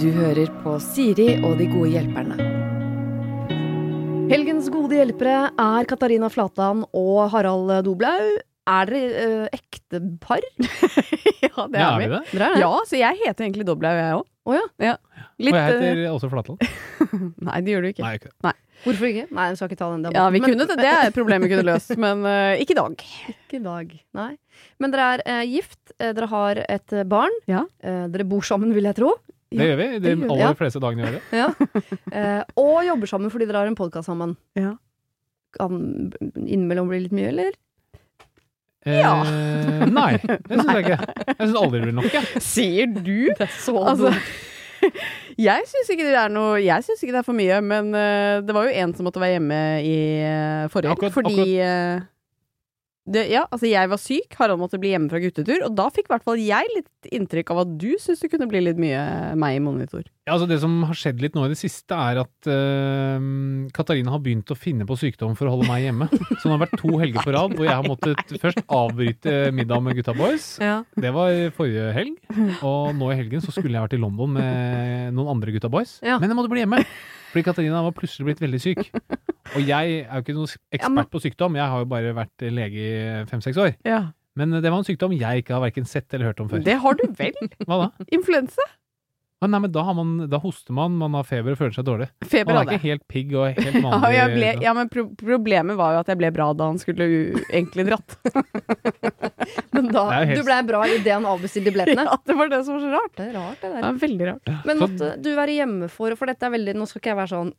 Du hører på Siri og de gode hjelperne. Helgens gode hjelpere er Katarina Flatan og Harald Doblaug. Er dere eh, ekte par? ja, det Ja, er er vi. det? Dere er det? Ja, så jeg heter egentlig Doblaug, jeg òg. Oh, ja. Litt Og jeg heter også Flatland. Nei, det gjør du ikke. Nei, ikke det. Hvorfor ikke? Nei, jeg skal ikke ta den debatten. Ja, vi Men- kunne det. Det er et problem vi kunne løst, men uh, ikke i dag. Ikke i dag, nei. Men dere er uh, gift, eh, dere har et barn. Ja. Uh, dere bor sammen, vil jeg tro. Det gjør vi de aller ja. fleste dagene i året. Ja. Eh, og jobber sammen fordi dere har en podkast sammen. Ja. Kan innimellom bli litt mye, eller? Ja. Eh, nei, det syns jeg ikke. Jeg syns aldri det blir nok, jeg. Sier du? Det er så Altså, jeg syns ikke det er noe Jeg syns ikke det er for mye, men eh, det var jo en som måtte være hjemme i uh, forrige helg, fordi eh, det, ja, altså jeg var syk, Harald måtte bli hjemme fra guttetur, og da fikk i hvert fall jeg litt inntrykk av at du syntes det kunne bli litt mye meg i monitor. Ja, altså Det som har skjedd litt nå i det siste, er at uh, Katarina har begynt å finne på sykdom for å holde meg hjemme. Så det har vært to helger på rad hvor jeg har måttet først avbryte middag med gutta boys. Ja. Det var forrige helg. Og nå i helgen så skulle jeg vært i London med noen andre gutta boys. Ja. Men jeg måtte bli hjemme. Fordi Katarina var plutselig blitt veldig syk. Og jeg er jo ikke noen ekspert på sykdom, jeg har jo bare vært lege i fem-seks år. Ja. Men det var en sykdom jeg ikke har verken sett eller hørt om før. Det har du vel? Hva da? Influensa? Ah, nei, men da, har man, da hoster man, man har feber og føler seg dårlig. Feber Man er hadde ikke helt pigg og helt Ja, vanlig. jeg ble, ja, men pro problemet var jo at jeg ble bra da han skulle u- egentlig dratt. Men da, helt- du ble bra idet han avbestilte billettene. Ja, det var det som var så rart. Det er rart, det Det der. var veldig rart. Men måtte du være hjemme for For dette er veldig Nå skal ikke jeg være sånn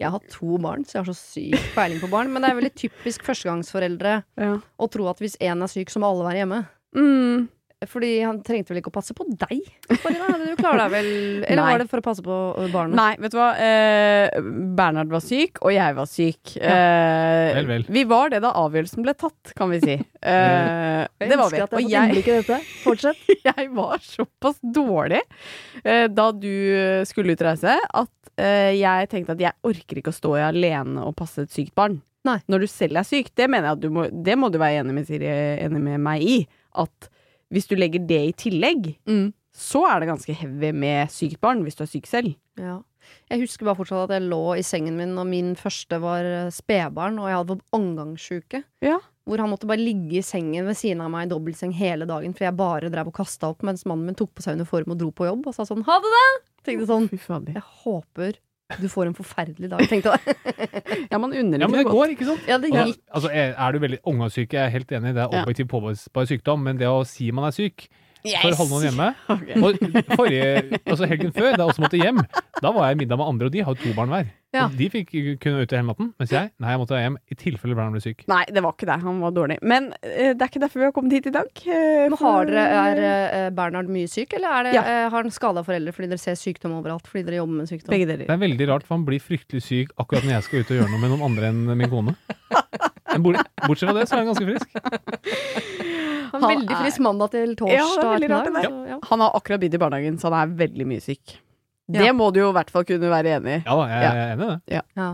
Jeg har to barn, så jeg har så syk peiling på barn. Men det er veldig typisk førstegangsforeldre Ja. å tro at hvis én er syk, så må alle være hjemme. Mm. Fordi han trengte vel ikke å passe på deg? Farina? Du klarer deg vel Eller Nei. var det for å passe på barna? Nei, vet du hva. Eh, Bernhard var syk, og jeg var syk. Eh, Vel, vel. Vi var det da avgjørelsen ble tatt, kan vi si. Eh, det var vi. Og jeg, jeg var såpass dårlig eh, da du skulle utreise, at eh, jeg tenkte at jeg orker ikke å stå i alene og passe et sykt barn. Nei. Når du selv er syk. Det mener jeg at du må Det må du være enig med, Siri, enig med meg i. At hvis du legger det i tillegg, Mm. så er det ganske heavy med sykt barn, hvis du er syk selv. Ja. Jeg husker bare fortsatt at jeg lå i sengen min og min første var eh, spedbarn, og jeg hadde omgangssjuke. Ja. Hvor han måtte bare ligge i sengen ved siden av meg i dobbeltseng hele dagen, for jeg bare drev og kasta opp mens mannen min tok på seg uniform og dro på jobb og sa sånn ha det, da! Tenkte sånn Jeg håper du får en forferdelig dag, tenkte jeg. Ja, man unner Ja, men det godt. går, ikke sant? Ja, det Og, gikk. altså, er, er du veldig omgangssyk, jeg er helt enig, det er objektivt påvisbar sykdom, men det å si man er syk Yes! for å holde noen hjemme Okay. Og forrige, altså helgen før, da jeg også måtte hjem, da var jeg i middag med andre, og de har jo to barn hver. Ja. De fikk kunne ut hele natten, mens jeg nei, jeg måtte hjem i tilfelle barna ble syk. Nei, det var ikke det. Han var dårlig. Men uh, det er ikke derfor vi har kommet hit i dag. Uh, Men har dere, Er uh, Bernhard mye syk, eller er det, Ja. har han skada foreldre fordi dere ser sykdom overalt? Fordi dere jobber med sykdom? Begge Det er veldig rart, for han blir fryktelig syk akkurat når jeg skal ut og gjøre noe med noen andre enn min kone. Men Bortsett fra det, så er han ganske frisk. Han er veldig frisk mandag til Ja, det torsdag. er veldig rart, ja. Han har akkurat begynt i barnehagen, så han er veldig mye syk. Det Ja. må du jo i hvert fall kunne være enig i. Ja da, jeg er enig i det. Ja.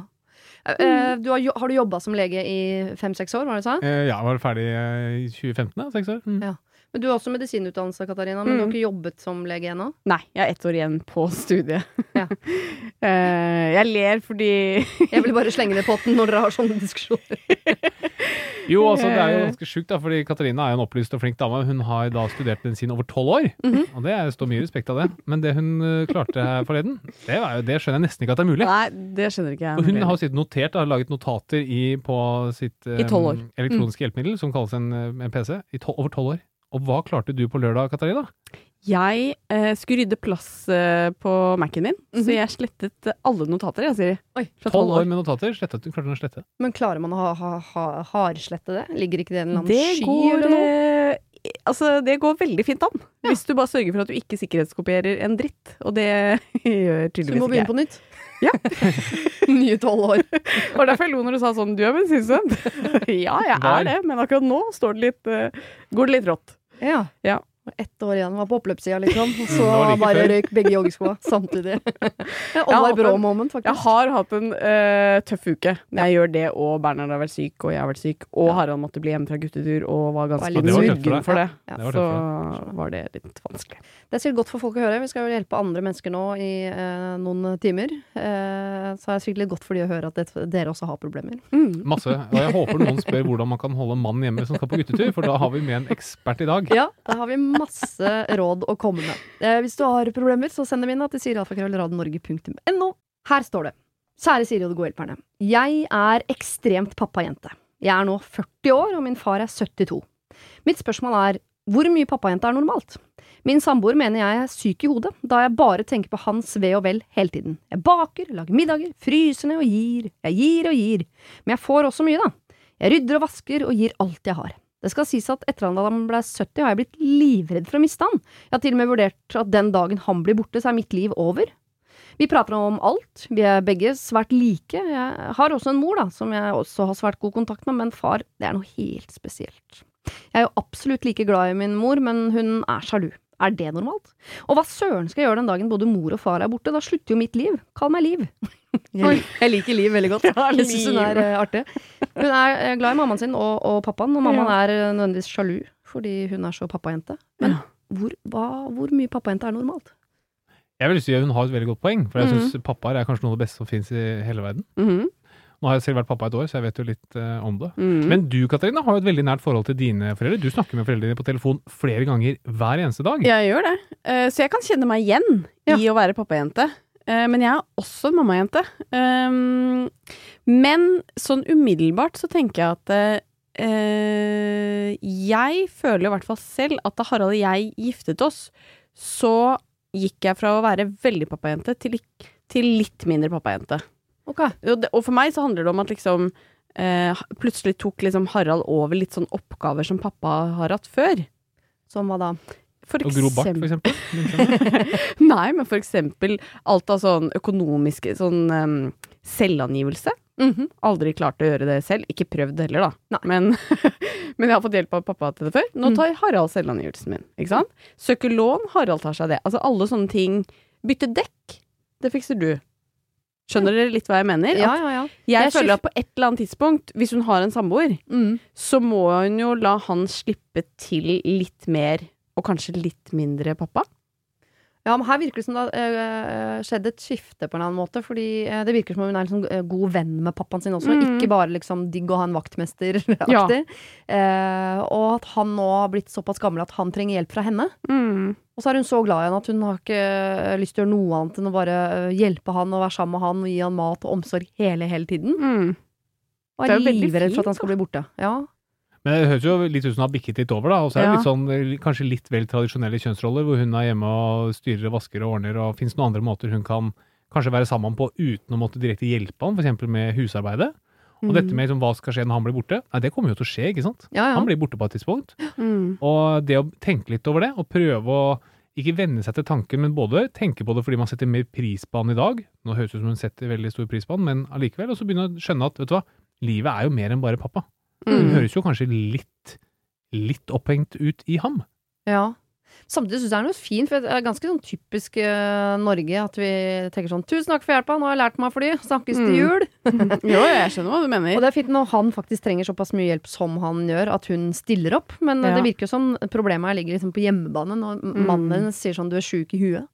Uh, du har, har du jobba som lege i fem-seks år, var det du sa? Uh, Ja, jeg var ferdig eh, i 2015, da, seks år. Mm. Ja. Men Du har også medisinutdannelse, Katarina, men du har Mm. ikke jobbet som lege ennå? Nei, jeg er ett år igjen på studiet. Ja. uh, jeg ler fordi Jeg vil bare slenge det i potten når dere har sånne diskusjoner. Jo, altså det er jo ganske sjukt, da, fordi Katarina er jo en opplyst og flink dame. Hun har da studert medisin over tolv år, Mhm. og det står mye respekt av det. Men det hun eh, klarte her forleden, det, jo, det skjønner jeg nesten ikke at det er mulig. Nei, det skjønner ikke jeg. Og hun har jo sittet notert har laget notater i, på sitt I år. elektroniske hjelpemiddel, som kalles en, eh, en PC, i to, over tolv år. Og hva klarte du på lørdag, Katarina? Jeg eh, skulle rydde plass eh, på Mac-en min, så jeg slettet eh, alle notater, jeg, Siri. Oi. Fra Tolv 12 år med notater, slettet du? Klarte å slette? Men klarer man å ha, ha, ha, hardslette det? Ligger ikke det en eller annen Det sky går, eller noe? eh, altså, det går veldig fint an, hvis du bare sørger for at du ikke sikkerhetskopierer en dritt. Og det gjør tydeligvis ikke jeg. Så du må begynne på nytt? Ja. Nye tolv år. Det var derfor jeg lo når du sa sånn, du er bensinstudent. ja, jeg er det, men akkurat nå står det litt, uh, går det litt rått. Ja. Ja. Ett år igjen, var på oppløpssida, liksom. Og så like bare før. røyk begge joggeskoa samtidig. Oddvar var Brå-moment, moment, Jeg har hatt en uh, tøff uke. Når jeg gjør det, og Bernhard har vært syk, og jeg har vært syk, og Harald måtte bli hjemme fra guttetur og var ganske var for muggen for det. Ja, Det var så det. var det litt vanskelig. Det er sikkert godt for folk å høre. Vi skal jo hjelpe andre mennesker nå i uh, noen timer. Uh, så er det sikkert litt godt for de å høre at det, dere også har problemer. Mm. Masse. Og jeg håper noen spør hvordan man kan holde mannen hjemme som skal på guttetur, for da har vi med en ekspert i dag. Ja, da har vi masse råd å komme med. Eh, hvis du har problemer, så send dem inn til sirialfakrøllradionorge.no. Her står det. Kjære Siri og de gode hjelperne. Jeg er ekstremt pappajente. Jeg er nå 40 år, og min far er 72. Mitt spørsmål er hvor mye pappajente er normalt? Min samboer mener jeg er syk i hodet, da jeg bare tenker på hans ve og vel hele tiden. Jeg baker, lager middager, fryser ned og gir. Jeg gir og gir. Men jeg får også mye, da. Jeg rydder og vasker og gir alt jeg har. Det skal sies at etter at han ble 70, har jeg blitt livredd for å miste han. Jeg har til og med vurdert at den dagen han blir borte, så er mitt liv over. Vi prater om alt, vi er begge svært like. Jeg har også en mor, da, som jeg også har svært god kontakt med, men far, det er noe helt spesielt. Jeg er jo absolutt like glad i min mor, men hun er sjalu. Er det normalt? Og hva søren skal jeg gjøre den dagen både mor og far er borte? Da slutter jo mitt liv. Kall meg Liv. Jeg, jeg liker Liv veldig godt. Ja, Jeg syns hun er eh, artig. Hun er eh, glad i mammaen sin og, og pappaen, og mammaen er eh, nødvendigvis sjalu fordi hun er så pappajente. Men Ja. hvor, hva, hvor mye pappajente er normalt? Jeg vil si at hun har et veldig godt poeng, for jeg Mhm. syns pappaer er kanskje noe av det beste som fins i hele verden. Mhm. Nå har jeg selv vært pappa et år, så jeg vet jo litt uh, om det. Mm. Men du Katarina, har jo et veldig nært forhold til dine foreldre. Du snakker med foreldrene dine på telefon flere ganger hver eneste dag. Jeg gjør det. Uh, så jeg kan kjenne meg igjen Ja. i å være pappajente. Eh, men jeg er også en mammajente. Um, men sånn umiddelbart så tenker jeg at eh, eh, Jeg føler i hvert fall selv at da Harald og jeg giftet oss, så gikk jeg fra å være veldig pappajente til, til litt mindre pappajente. Okay. Og, for meg så handler det om at liksom eh, Plutselig tok liksom Harald over litt sånn oppgaver som pappa har hatt før. Som hva da? For Og gro bart, for eksempel-. Nei, men for eksempel alt av sånn økonomiske Sånn um, selvangivelse. Mhm. Aldri klart å gjøre det selv. Ikke prøvd heller, da. Nei. Men, men jeg har fått hjelp av pappa til det før. Nå Mm. tar Harald selvangivelsen min. Ikke sant? Søker lån, Harald tar seg det. Altså alle sånne ting. Bytte dekk, det fikser du. Skjønner dere litt hva jeg mener? Ja, ja, ja. jeg Jeg føler at på et eller annet tidspunkt, hvis hun har en samboer, Mm. så må hun jo la han slippe til litt mer, og kanskje litt mindre pappa. Ja, men her virker det som det har eh, skjedd et skifte på en annen måte. Fordi eh, det virker som om hun er liksom, eh, god venn med pappaen sin også. Mm. Ikke bare liksom digg å ha en vaktmester-aktig. Ja. Eh, og at han nå har blitt såpass gammel at han trenger hjelp fra henne. Mm. Og så er hun så glad i han at hun har ikke eh, lyst til å gjøre noe annet enn å bare eh, hjelpe han og være sammen med han og gi han mat og omsorg hele, hele tiden. Mm. Og er er livredd for at han skal bli borte. Ja. Men det høres jo litt ut som hun har bikket litt over, da. Og så er det litt sånn, kanskje litt vel tradisjonelle kjønnsroller, hvor hun er hjemme og styrer og vasker og ordner, og fins noen andre måter hun kan kanskje være sammen på uten å måtte direkte hjelpe han, f.eks. med husarbeidet. Og dette med liksom, hva skal skje når han blir borte, nei, det kommer jo til å skje, ikke sant? Ja, ja. Han blir borte på et tidspunkt. Mm. Og det å tenke litt over det, og prøve å ikke venne seg til tanken, men både tenke på det fordi man setter mer pris på han i dag. Nå høres det ut som hun setter veldig stor pris på han, men allikevel. Og så begynne å skjønne at vet du hva, livet er jo mer enn bare pappa. Hun Mm. høres jo kanskje litt, litt opphengt ut i ham. Ja. Samtidig syns jeg det er noe fint, for det er ganske sånn typisk uh, Norge at vi tenker sånn 'Tusen takk for hjelpa, nå har jeg lært meg å fly. Snakkes til Mm. jul'. Jo, jeg skjønner hva du mener. Og det er fint når han faktisk trenger såpass mye hjelp som han gjør, at hun stiller opp. Men Ja. det virker jo som problemet her ligger liksom på hjemmebane, når Mm. mannen hennes sier sånn 'du er sjuk i huet'.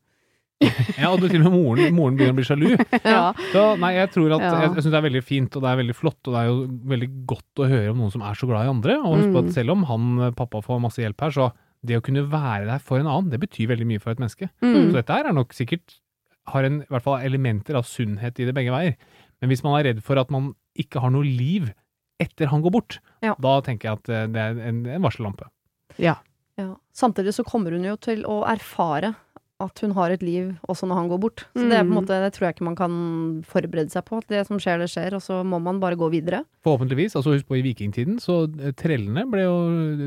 Ja, og til og med moren, moren begynner å bli sjalu. Ja. Så nei, jeg tror at Ja. Jeg, jeg syns det er veldig fint, og det er veldig flott, og det er jo veldig godt å høre om noen som er så glad i andre. Og husk på Mm. at selv om han, pappa, får masse hjelp her, så det å kunne være der for en annen, det betyr veldig mye for et menneske. Mm. Så dette her er nok sikkert har en, i hvert fall elementer av sunnhet i det begge veier. Men hvis man er redd for at man ikke har noe liv etter han går bort, Ja. da tenker jeg at eh, det er en, en varsellampe. Ja. Samtidig så kommer hun jo til å erfare at hun har et liv også når han går bort. Så det, er på en Mm. måte, det tror jeg ikke man kan forberede seg på. At det som skjer, det skjer, og så må man bare gå videre. Forhåpentligvis. altså Husk på i vikingtiden, så eh, trellene ble jo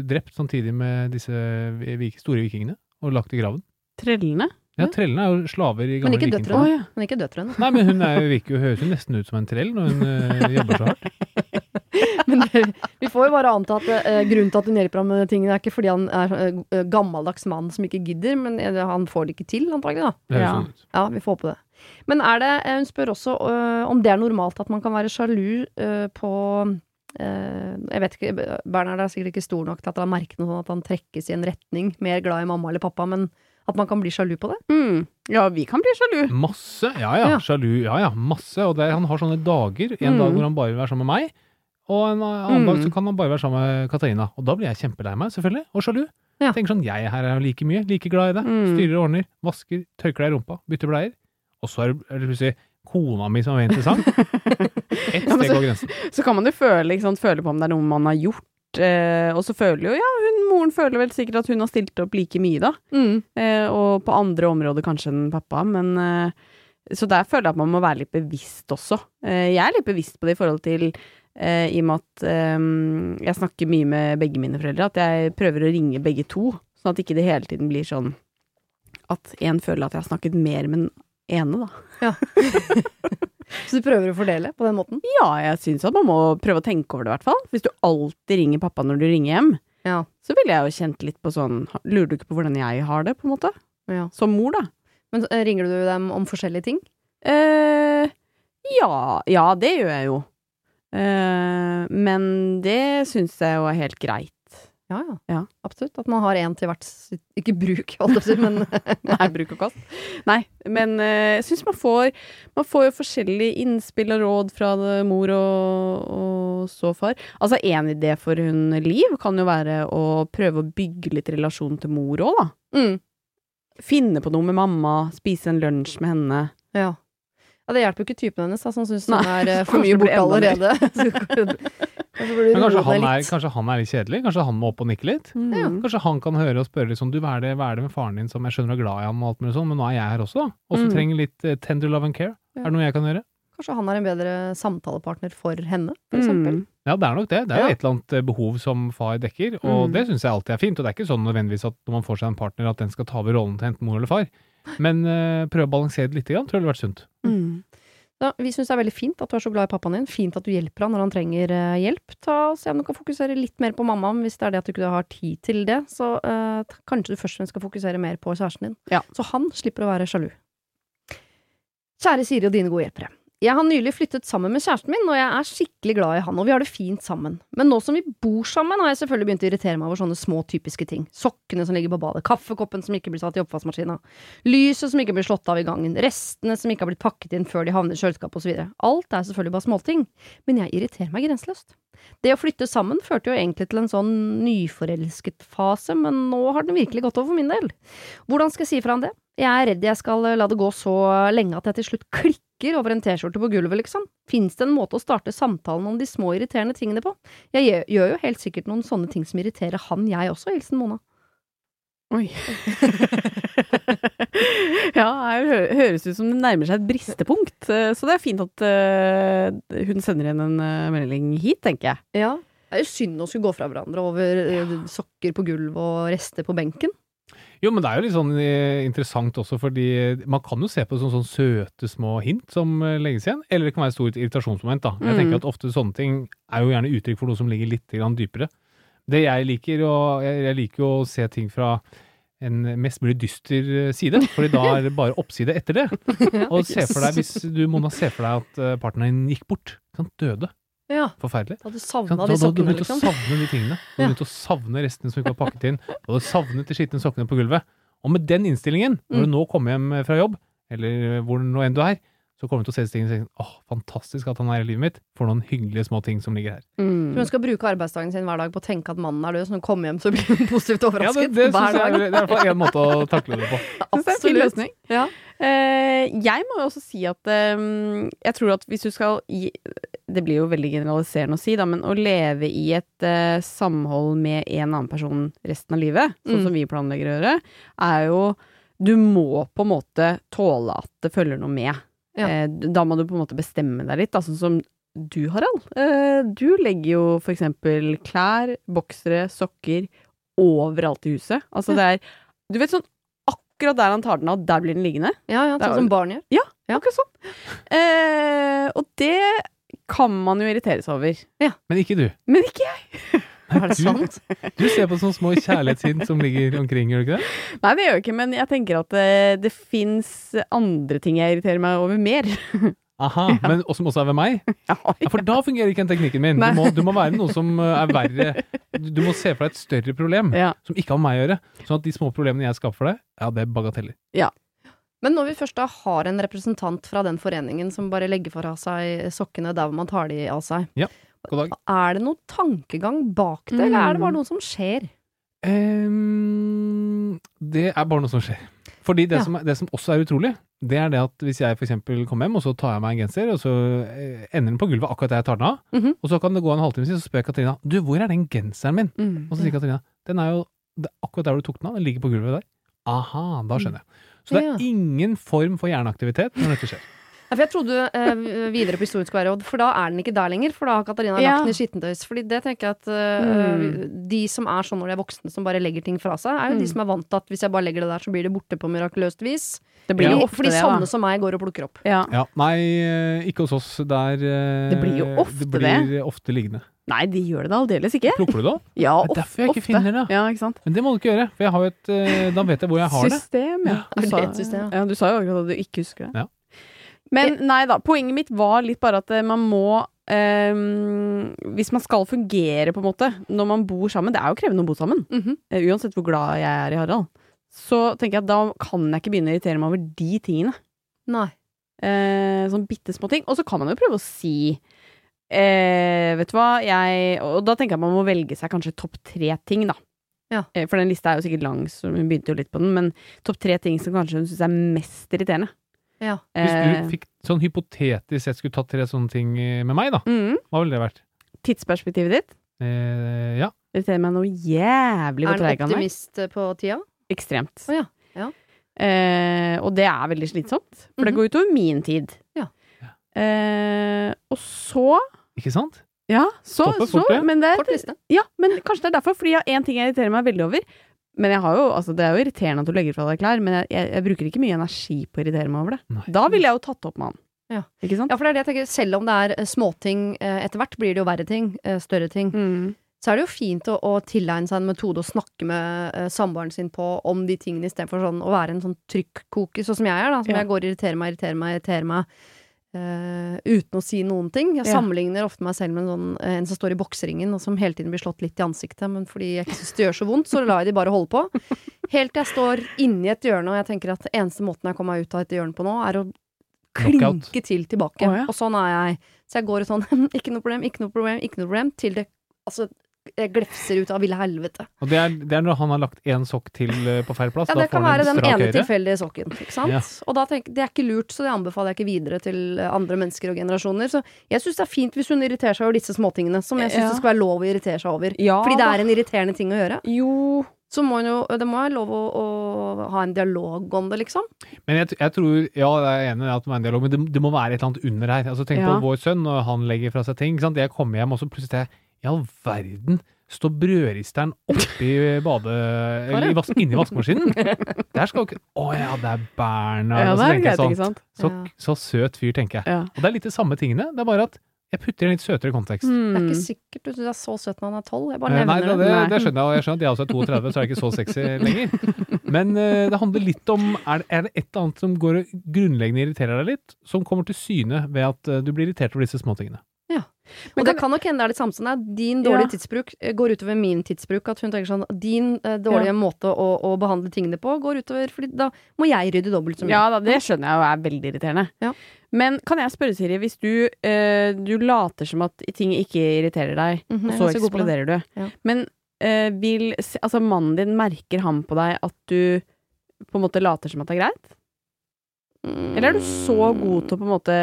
drept samtidig med disse store vikingene og lagt i graven. Trellene? Ja, trellene er jo slaver i gamle ja. Men ikke døtrene. Nei, men hun er, jo- virker jo, høres jo nesten ut som en trell når hun eh, jobber så hardt. Men det, vi får jo bare anta at eh, grunnen til at hun hjelper ham med tingene, er ikke fordi han er eh, gammeldags mann som ikke gidder, men eh, han får det ikke til, antagelig. da. Ja. Ja, vi får håpe det. Men er det, eh, hun spør også eh, om det er normalt at man kan være sjalu eh, på eh, Jeg vet ikke, Bernhard er sikkert ikke stor nok til at han merker noe sånn at han trekkes i en retning, mer glad i mamma eller pappa, men at man kan bli sjalu på det? Mm. Ja, vi kan bli sjalu. Masse, ja ja, Ja. sjalu, ja ja, masse. Og det, han har sånne dager. En Mm. dag hvor han bare vil være sammen med meg, og en annen Mm. dag så kan han bare være sammen med Katarina. Og da blir jeg kjempelei meg, selvfølgelig, og sjalu. Ja. Tenker sånn, jeg her er like mye, like glad i det. Mm. Styrer og ordner, vasker, tørker deg i rumpa, bytter bleier. Og så er det plutselig kona mi som er interessant. Ett steg så- over grensen. Så kan man jo føle, ikke sant, føle på om det er noe man har gjort. Eh, og så føler jo, ja, hun, moren føler vel sikkert at hun har stilt opp like mye, da. Eh, og på andre områder kanskje enn pappa, men eh, Så der føler jeg at man må være litt bevisst også. Eh, jeg er litt bevisst på det i forhold til eh, I og med at eh, jeg snakker mye med begge mine foreldre, at jeg prøver å ringe begge to, sånn at ikke det hele tiden blir sånn at én føler at jeg har snakket mer med den ene, da. Så du prøver å fordele på den måten? Ja, jeg syns at man må prøve å tenke over det, i hvert fall. Hvis du alltid ringer pappa når du ringer hjem, Ja. så ville jeg jo kjent litt på sånn Lurer du ikke på hvordan jeg har det, på en måte? ja. Som mor, da. Men eh, ringer du dem om forskjellige ting? Eh, ja, ja, det gjør jeg jo. Eh, men det syns jeg jo er helt greit. Ja, ja. Ja. Absolutt. At man har én til hvert sitt Ikke bruk, men Nei, bruk og kast. Nei, men eh, jeg syns man får Man får jo forskjellige innspill og råd fra mor og, og så far. Altså, en idé for hun Liv kan jo være å prøve å bygge litt relasjon til mor òg, da. mm, Finne på noe med mamma, spise en lunsj med henne. ja. Ja. Det hjelper jo ikke typen hennes, da, som syns hun er eh, for mye borte allerede. Kanskje Men kanskje han, er, kanskje han er litt kjedelig? Kanskje han må opp og nikke litt? Ja. Mm. Kanskje han kan høre og spørre sånn Du, hva er det, hva er det med faren din som jeg skjønner er glad i ham, og alt mulig sånn, men nå er jeg her også, da. Og som Mm. trenger litt eh, tender love and care. Ja. Er det noe jeg kan gjøre? Kanskje han er en bedre samtalepartner for henne, for eksempel. Mm. Ja, det er nok det. Det er jo Ja. et eller annet eh, behov som far dekker, og Mm. det syns jeg alltid er fint. Og det er ikke sånn nødvendigvis at når man får seg en partner, at den skal ta over rollen til enten mor eller far. Men uh, prøve å balansere det litt, tror jeg hadde vært sunt. Mm. Så vi syns det er veldig fint at du er så glad i pappaen din. Fint at du hjelper han når han trenger uh, hjelp. Ta og Se om du kan fokusere litt mer på mammaen hvis det er det at du ikke har tid til det. Så uh, kanskje du først og fremst skal fokusere mer på kjæresten din. Ja. Så han slipper å være sjalu. Kjære Siri og dine gode hjelpere. Jeg har nylig flyttet sammen med kjæresten min, og jeg er skikkelig glad i han, og vi har det fint sammen. Men nå som vi bor sammen, har jeg selvfølgelig begynt å irritere meg over sånne små typiske ting. Sokkene som ligger på badet, kaffekoppen som ikke blir satt i oppvaskmaskina, lyset som ikke blir slått av i gangen, restene som ikke har blitt pakket inn før de havner i kjøleskapet osv. Alt er selvfølgelig bare småting, men jeg irriterer meg grenseløst. Det å flytte sammen førte jo egentlig til en sånn nyforelsket fase, men nå har den virkelig gått over for min del. Hvordan skal jeg si fra om det? Jeg er redd jeg skal la det gå så lenge at jeg til slutt klikker over en T-skjorte på gulvet, liksom. Fins det en måte å starte samtalen om de små irriterende tingene på? Jeg gjør, gjør jo helt sikkert noen sånne ting som irriterer han, jeg også, hilsen Mona. Oi. ja, det høres ut som det nærmer seg et bristepunkt. eh, Så det er fint at eh, hun sender igjen en eh, melding hit, tenker jeg. Ja. Det er jo synd å skulle gå fra hverandre over ja. sokker på gulvet og rester på benken. Jo, men det er jo litt sånn eh, interessant også, fordi man kan jo se på sånne søte små hint som eh, legges igjen, eller det kan være et stort irritasjonsmoment, da. Jeg Mm. tenker at ofte sånne ting er jo gjerne uttrykk for noe som ligger litt grann dypere. Det jeg liker, og jeg, liker jo å se ting fra en mest mulig dyster eh, side, fordi da er det bare oppside etter det. Og se for deg, hvis du, Mona, ser for deg at eh, partneren din gikk bort, kan døde, Ja. forferdelig. Hadde du Ikke savna de hadde du sokkene, begynt å liksom. savne de tingene. Du hadde begynt å savne restene som ikke var pakket inn. Du hadde savnet de skitne sokkene på gulvet. Og med den innstillingen, når Mm. du nå kommer hjem fra jobb, eller hvor nå enn du er, så kommer du til å se disse tingene og tenke åh, fantastisk at han er i livet mitt, for noen hyggelige små ting som ligger her. Tror hun skal bruke arbeidsdagen sin hver dag på å tenke at mannen er død, så når hun kommer hjem så blir hun positivt overrasket Ja, det, det, hver synes jeg, er- det er i hvert fall en måte å takle det på. Absolutt. det er en fin løsning. Ja. Uh, jeg må jo også si at eh, jeg tror at hvis du skal gi Det blir jo veldig generaliserende å si, da, men å leve i et uh, samhold med en annen person resten av livet, sånn Mm. som vi planlegger å gjøre, er jo Du må på en måte tåle at det følger noe med. Ja. Eh, da må du på en måte bestemme deg litt, da, sånn som du, Harald. Eh, du legger jo for eksempel klær, boksere, sokker overalt i huset. Altså det er Du vet sånn akkurat der han tar den av, der blir den liggende. Ja, ja, sånn som barn gjør. Ja. Akkurat sånn. Eh, og det kan man jo irritere seg over. Men ikke du. Men ikke jeg. Er det sant? Du ser på sånne små kjærlighetshint som ligger omkring, gjør du ikke det? Nei, det gjør jeg ikke, men jeg tenker at det, det fins andre ting jeg irriterer meg over mer. Aha, men og som også er ved meg? Ja, Ja, for da fungerer ikke den teknikken min. Du må, du må være noe som uh, er verre. Du må se for deg et større problem ja. som ikke har med meg å gjøre. Sånn at de små problemene jeg skaper for deg, ja, det er bagateller. Men når vi først da har en representant fra den foreningen som bare legger fra seg sokkene der hvor man tar de av seg, dag. er det noen tankegang bak det, eller er det bare noe som skjer? Um, det er bare noe som skjer. Fordi det, Ja. som, det som også er utrolig, det er det at hvis jeg eksempel kommer hjem, og så tar jeg meg en genser, og så eh, ender den på gulvet akkurat der jeg tar den av, Mhm. og så kan det gå en halvtime siden, så spør jeg Katrina du, hvor er den genseren min? Mm. Og så sier Katrina den er jo det akkurat der du tok den av, den ligger på gulvet der. Aha, da skjønner jeg. Så det er Ja. ingen form for hjerneaktivitet når dette skjer. Ja, for jeg trodde eh, videre på historien skulle være For da er den ikke der lenger, for da har Katarina Ja. lagt den i skittentøys. Fordi det tenker jeg at eh, de som er sånn når de er voksne, som bare legger ting fra seg, er jo de Mm. som er vant til at hvis jeg bare legger det der, så blir det borte på mirakuløst vis. Det blir Ja. jo ofte fordi det, sånne da. som meg går og plukker opp. Ja. Ja, nei, eh, ikke hos oss. Der eh, Det blir jo ofte det. det. blir ofte liggende. Nei, de gjør det da aldeles ikke. Plukker du det opp? Ja, Det er derfor jeg ikke ofte. finner det. Ja, ikke sant? Men det må du ikke gjøre, for jeg har jo et eh, Da vet jeg hvor jeg har det. System, ja. Du det sa, et system, ja? ja, du sa jo akkurat at du ikke husker det. Ja. Men nei da, poenget mitt var litt bare at eh, man må Um, Hvis man skal fungere, på en måte, når man bor sammen Det er jo krevende å bo sammen, Mhm. eh, uansett hvor glad jeg er i Harald. Så tenker jeg at da kan jeg ikke begynne å irritere meg over de tingene. Nei. Uh, sånn bitte små ting. Og så kan man jo prøve å si eh, Vet du hva, jeg Og da tenker jeg man må velge seg kanskje topp tre ting, da. Ja. Eh, for den lista er jo sikkert lang, så hun begynte jo litt på den, men topp tre ting som kanskje hun syns er mest irriterende. Ja. Hvis Eh, du fikk sånn hypotetisk sett skulle tatt tre sånne ting eh, med meg, da, mm, hva ville det vært? tidsperspektivet ditt Eh, ja. irriterer meg noe jævlig hvor Er treig han er. optimist eh, på tida? Ekstremt. Oh, ja, ja. Eh, og det er veldig slitsomt, for det Mhm. går utover min tid. Eh, og så Ikke sant? Ja, så, Stopper så fort, men det, Kort liste. Ja, men kanskje det er derfor, fordi jeg har én ting jeg irriterer meg veldig over. Men jeg har jo, altså Det er jo irriterende at du legger fra deg klær, men jeg, jeg, jeg bruker ikke mye energi på å irritere meg over det. Nei. Da ville jeg jo tatt opp med han. Ja. Ikke sant? Ja, for det er det jeg tenker. Selv om det er eh, småting, eh, etter hvert blir det jo verre ting. eh, Større ting. Mm. Så er det jo fint å, å tilegne seg en metode å snakke med samboeren sin på om de tingene, istedenfor sånn, å være en sånn trykkoker, sånn som jeg er, da. Som Ja. jeg går og irriterer meg, irriterer meg, irriterer meg. Eh, uten å si noen ting. Jeg Ja. sammenligner ofte meg selv med en, sånn, eh, en som står i bokseringen, og som hele tiden blir slått litt i ansiktet. Men fordi jeg ikke syns det gjør så vondt, så lar jeg de bare holde på. Helt til jeg står inni et hjørne, og jeg tenker at eneste måten jeg kommer meg ut av dette hjørnet på nå, er å Knockout. klinke til tilbake. Oh, ja. Og sånn er jeg. Så jeg går sånn Ikke noe problem, ikke noe problem, ikke noe problem, til det altså glefser ut av ville helvete. Og det er, det er når han har lagt én sokk til eh, på feil plass. Ja, det kan være den ene tilfeldige sokken. Ikke sant? Ja. Og da tenk, det er ikke lurt, så det anbefaler jeg ikke videre til eh, andre mennesker og generasjoner. Så jeg syns det er fint hvis hun irriterer seg over disse småtingene, som jeg syns Ja. det skal være lov å irritere seg over. Ja, Fordi det er en irriterende ting å gjøre. Jo Så må hun jo, det må være lov å, å ha en dialog om det, liksom. Men jeg, jeg tror, ja, jeg er enig i at det må være en dialog, men det, det må være et eller annet under her. Altså Tenk Ja. på vår sønn, når han legger fra seg ting. Ikke sant? Jeg kommer hjem, og så plutselig i all verden står brødristeren oppi bade... Eller i vas inni vaskemaskinen? Der skal ikke Å ja, det er Bernhard. Ja, så det er jeg greit, sånn, ikke sant? så, Ja. så søt fyr, tenker jeg. Ja. Og det er litt de samme tingene, det er bare at jeg putter i en litt søtere kontekst. Det er Mm. ikke sikkert du er så søt når han er tolv. Jeg bare Eh, Nei, nevner det, det. det, Nei. det skjønner jeg, og jeg skjønner at jeg også er 32, så er jeg ikke så sexy lenger. Men uh, det handler litt om er det, er det et eller annet som går grunnleggende irriterer deg litt, som kommer til syne ved at uh, du blir irritert over disse småtingene? Og det kan nok hende det er litt samsende. Din dårlige Ja. tidsbruk eh, går utover min tidsbruk. At hun tenker sånn Din eh, dårlige måte å, å behandle tingene på går utover Fordi da må jeg rydde dobbelt så mye. Ja da, det skjønner jeg jo er veldig irriterende. Ja. Men kan jeg spørre, Siri, hvis du, eh, du later som at ting ikke irriterer deg, Mhm, og så er det. eksploderer du, Ja. men eh, vil Altså, mannen din, merker han på deg at du på en måte later som at det er greit? Eller er du så god til å på en måte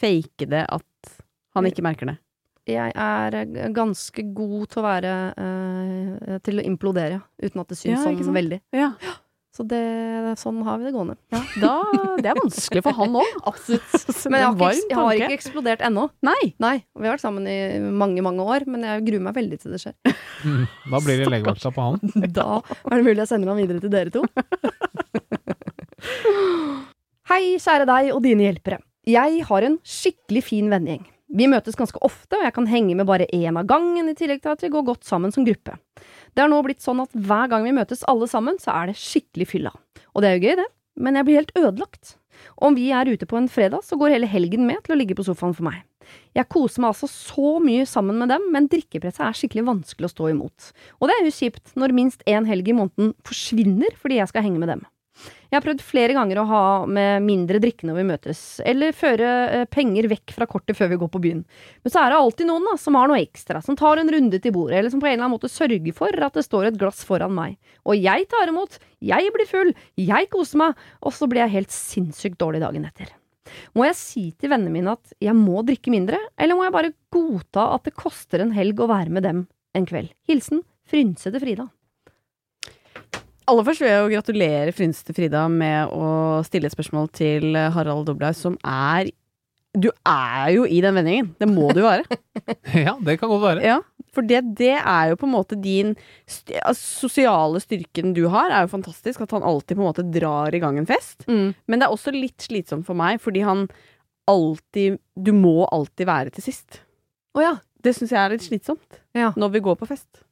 fake det at han ikke merker det? Jeg er eh, ganske god til å være eh, Til å implodere, uten at det syns Ja, sånn sant? veldig. Ja. Så det, sånn har vi det gående. Da, det er vanskelig for han òg. Absolutt. Men jeg har, ikke, jeg har ikke eksplodert ennå. Nei. Nei. Vi har vært sammen i mange, mange år, men jeg gruer meg veldig til det skjer. Da blir det legevakta på han. Da er det mulig jeg sender han videre til dere to. Hei, kjære deg og dine hjelpere. Jeg har en skikkelig fin vennegjeng. Vi møtes ganske ofte, og jeg kan henge med bare én av gangen, i tillegg til at vi går godt sammen som gruppe. Det har nå blitt sånn at hver gang vi møtes alle sammen, så er det skikkelig fylla. Og det er jo gøy, det, men jeg blir helt ødelagt. Om vi er ute på en fredag, så går hele helgen med til å ligge på sofaen for meg. Jeg koser meg altså så mye sammen med dem, men drikkepresset er skikkelig vanskelig å stå imot. Og det er jo kjipt når minst én helg i måneden forsvinner fordi jeg skal henge med dem. Jeg har prøvd flere ganger å ha med mindre drikke når vi møtes, eller føre eh, penger vekk fra kortet før vi går på byen. Men så er det alltid noen da, som har noe ekstra, som tar en runde til bordet, eller som på en eller annen måte sørger for at det står et glass foran meg. Og jeg tar imot, jeg blir full, jeg koser meg, og så blir jeg helt sinnssykt dårlig dagen etter. Må jeg si til vennene mine at jeg må drikke mindre, eller må jeg bare godta at det koster en helg å være med dem en kveld? Hilsen frynsete Frida. Aller først vil jeg jo gratulere Frynste Frida med å stille et spørsmål til Harald Doblaug, som er Du er jo i den vendingen. Det må du være. Ja, det kan godt være. ja, for det, det er jo på en måte din altså, sosiale styrken du har, er jo fantastisk. At han alltid på en måte drar i gang en fest. Mm. Men det er også litt slitsomt for meg, fordi han alltid Du må alltid være til sist. Å ja. Det syns jeg er litt slitsomt Ja. når vi går på fest.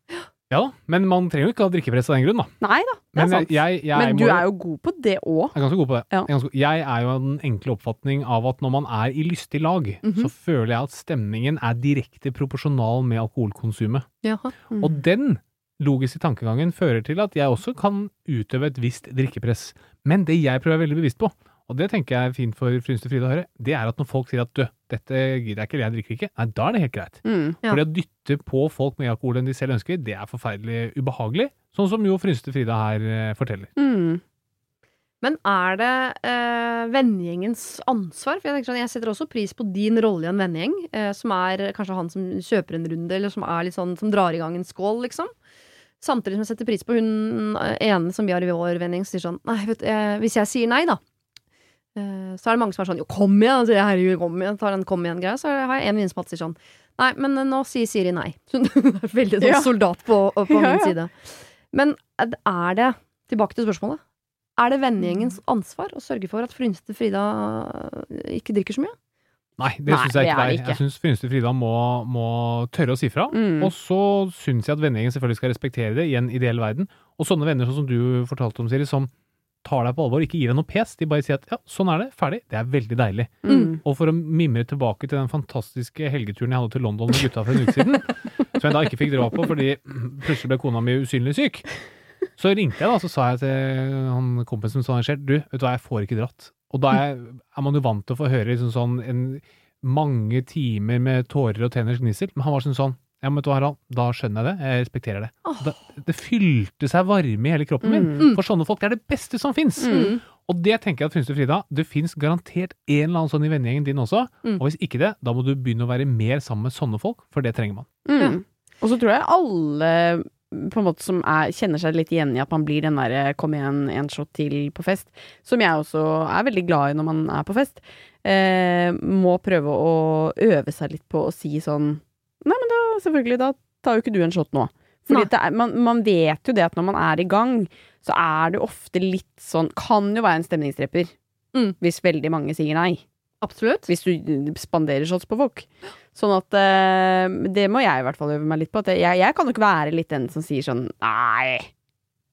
Ja da, men man trenger jo ikke ha drikkepress av den grunn, da. Nei da, det er Men sant. jeg, jeg, Men du må- er jo god på det òg. Jeg er ganske god på det. Ja. Jeg, er ganske, jeg er jo av den enkle oppfatning av at når man er i lystig lag, Mhm. så føler jeg at stemningen er direkte proporsjonal med alkoholkonsumet. Jaha. Mm. Og den logiske tankegangen fører til at jeg også kan utøve et visst drikkepress. Men det jeg prøver å være veldig bevisst på, og det tenker jeg er fint for Frynste Frida å høre, det er at når folk sier at du, dette gidder jeg ikke, eller jeg drikker ikke, nei, da er det helt greit. Mm. Ja. For det å dytte på folk med alkohol enn de selv ønsker, det er forferdelig ubehagelig. Sånn som jo Frynste Frida her eh, forteller. Mm. Men er det eh, vennegjengens ansvar? For jeg, tenker sånn, jeg setter også pris på din rolle i en vennegjeng, eh, som er kanskje han som kjøper en runde, eller som er litt sånn, som drar i gang en skål, liksom. Samtidig som jeg setter pris på hun eh, ene som vi har i vår vennegjeng, som sier sånn Nei, vet eh, hvis jeg sier nei, da. Eh, Så er det mange som er sånn Jo, kom igjen! Altså, herregud, kom igjen! Tar den kom igjen-greia. Så har jeg en venninne som alltid sier sånn Nei, men eh, nå sier Siri nei. Hun er veldig sånn Ja. soldat på, på Ja, min side. Men eh, er det Tilbake til spørsmålet. Er det vennegjengens ansvar å sørge for at Frynste Frida ikke drikker så mye? Nei, det syns jeg ikke det det er. ikke. Jeg syns Frynste Frida må, må tørre å si fra. Mm. Og så syns jeg at vennegjengen selvfølgelig skal respektere det i en ideell verden. Og sånne venner sånn som du fortalte om, Siri, som tar deg på alvor, ikke gir deg noe pes. De bare sier at ja, sånn er det, ferdig. Det er veldig deilig. Mm. Og for å mimre tilbake til den fantastiske helgeturen jeg hadde til London med gutta for en uke siden, som jeg da ikke fikk dra på fordi plutselig ble kona mi usynlig syk, så ringte jeg da, så sa jeg til han kompisen som arrangerte, du, vet du hva, jeg får ikke dratt. Og da er, er man jo vant til å få høre liksom sånn en, mange timer med tårer og tenners gnissel, men han var sånn sånn, ja, men vet du hva, Harald, da skjønner jeg det, jeg respekterer det. Oh. Det, det fylte seg varme i hele kroppen min. Mm. For sånne folk, er det beste som fins. Mm. Og det tenker jeg at Frynste Frida, det fins garantert en eller annen sånn i vennegjengen din også. Mm. Og hvis ikke det, da må du begynne å være mer sammen med sånne folk, for det trenger man. Mm. Og så tror jeg alle på en måte som er, kjenner seg litt igjen i at man blir den derre 'kom igjen, en shot til' på fest, som jeg også er veldig glad i når man er på fest, eh, må prøve å øve seg litt på å si sånn da, selvfølgelig, da tar jo ikke du en shot nå'. Fordi det er, man, man vet jo det at når man er i gang, så er det ofte litt sånn Kan jo være en stemningsdreper. Mm. Hvis veldig mange sier nei Absolutt. hvis du spanderer shots på folk. Sånn at eh, Det må jeg i hvert fall øve meg litt på. At jeg, jeg kan nok være litt den som sier sånn Nei,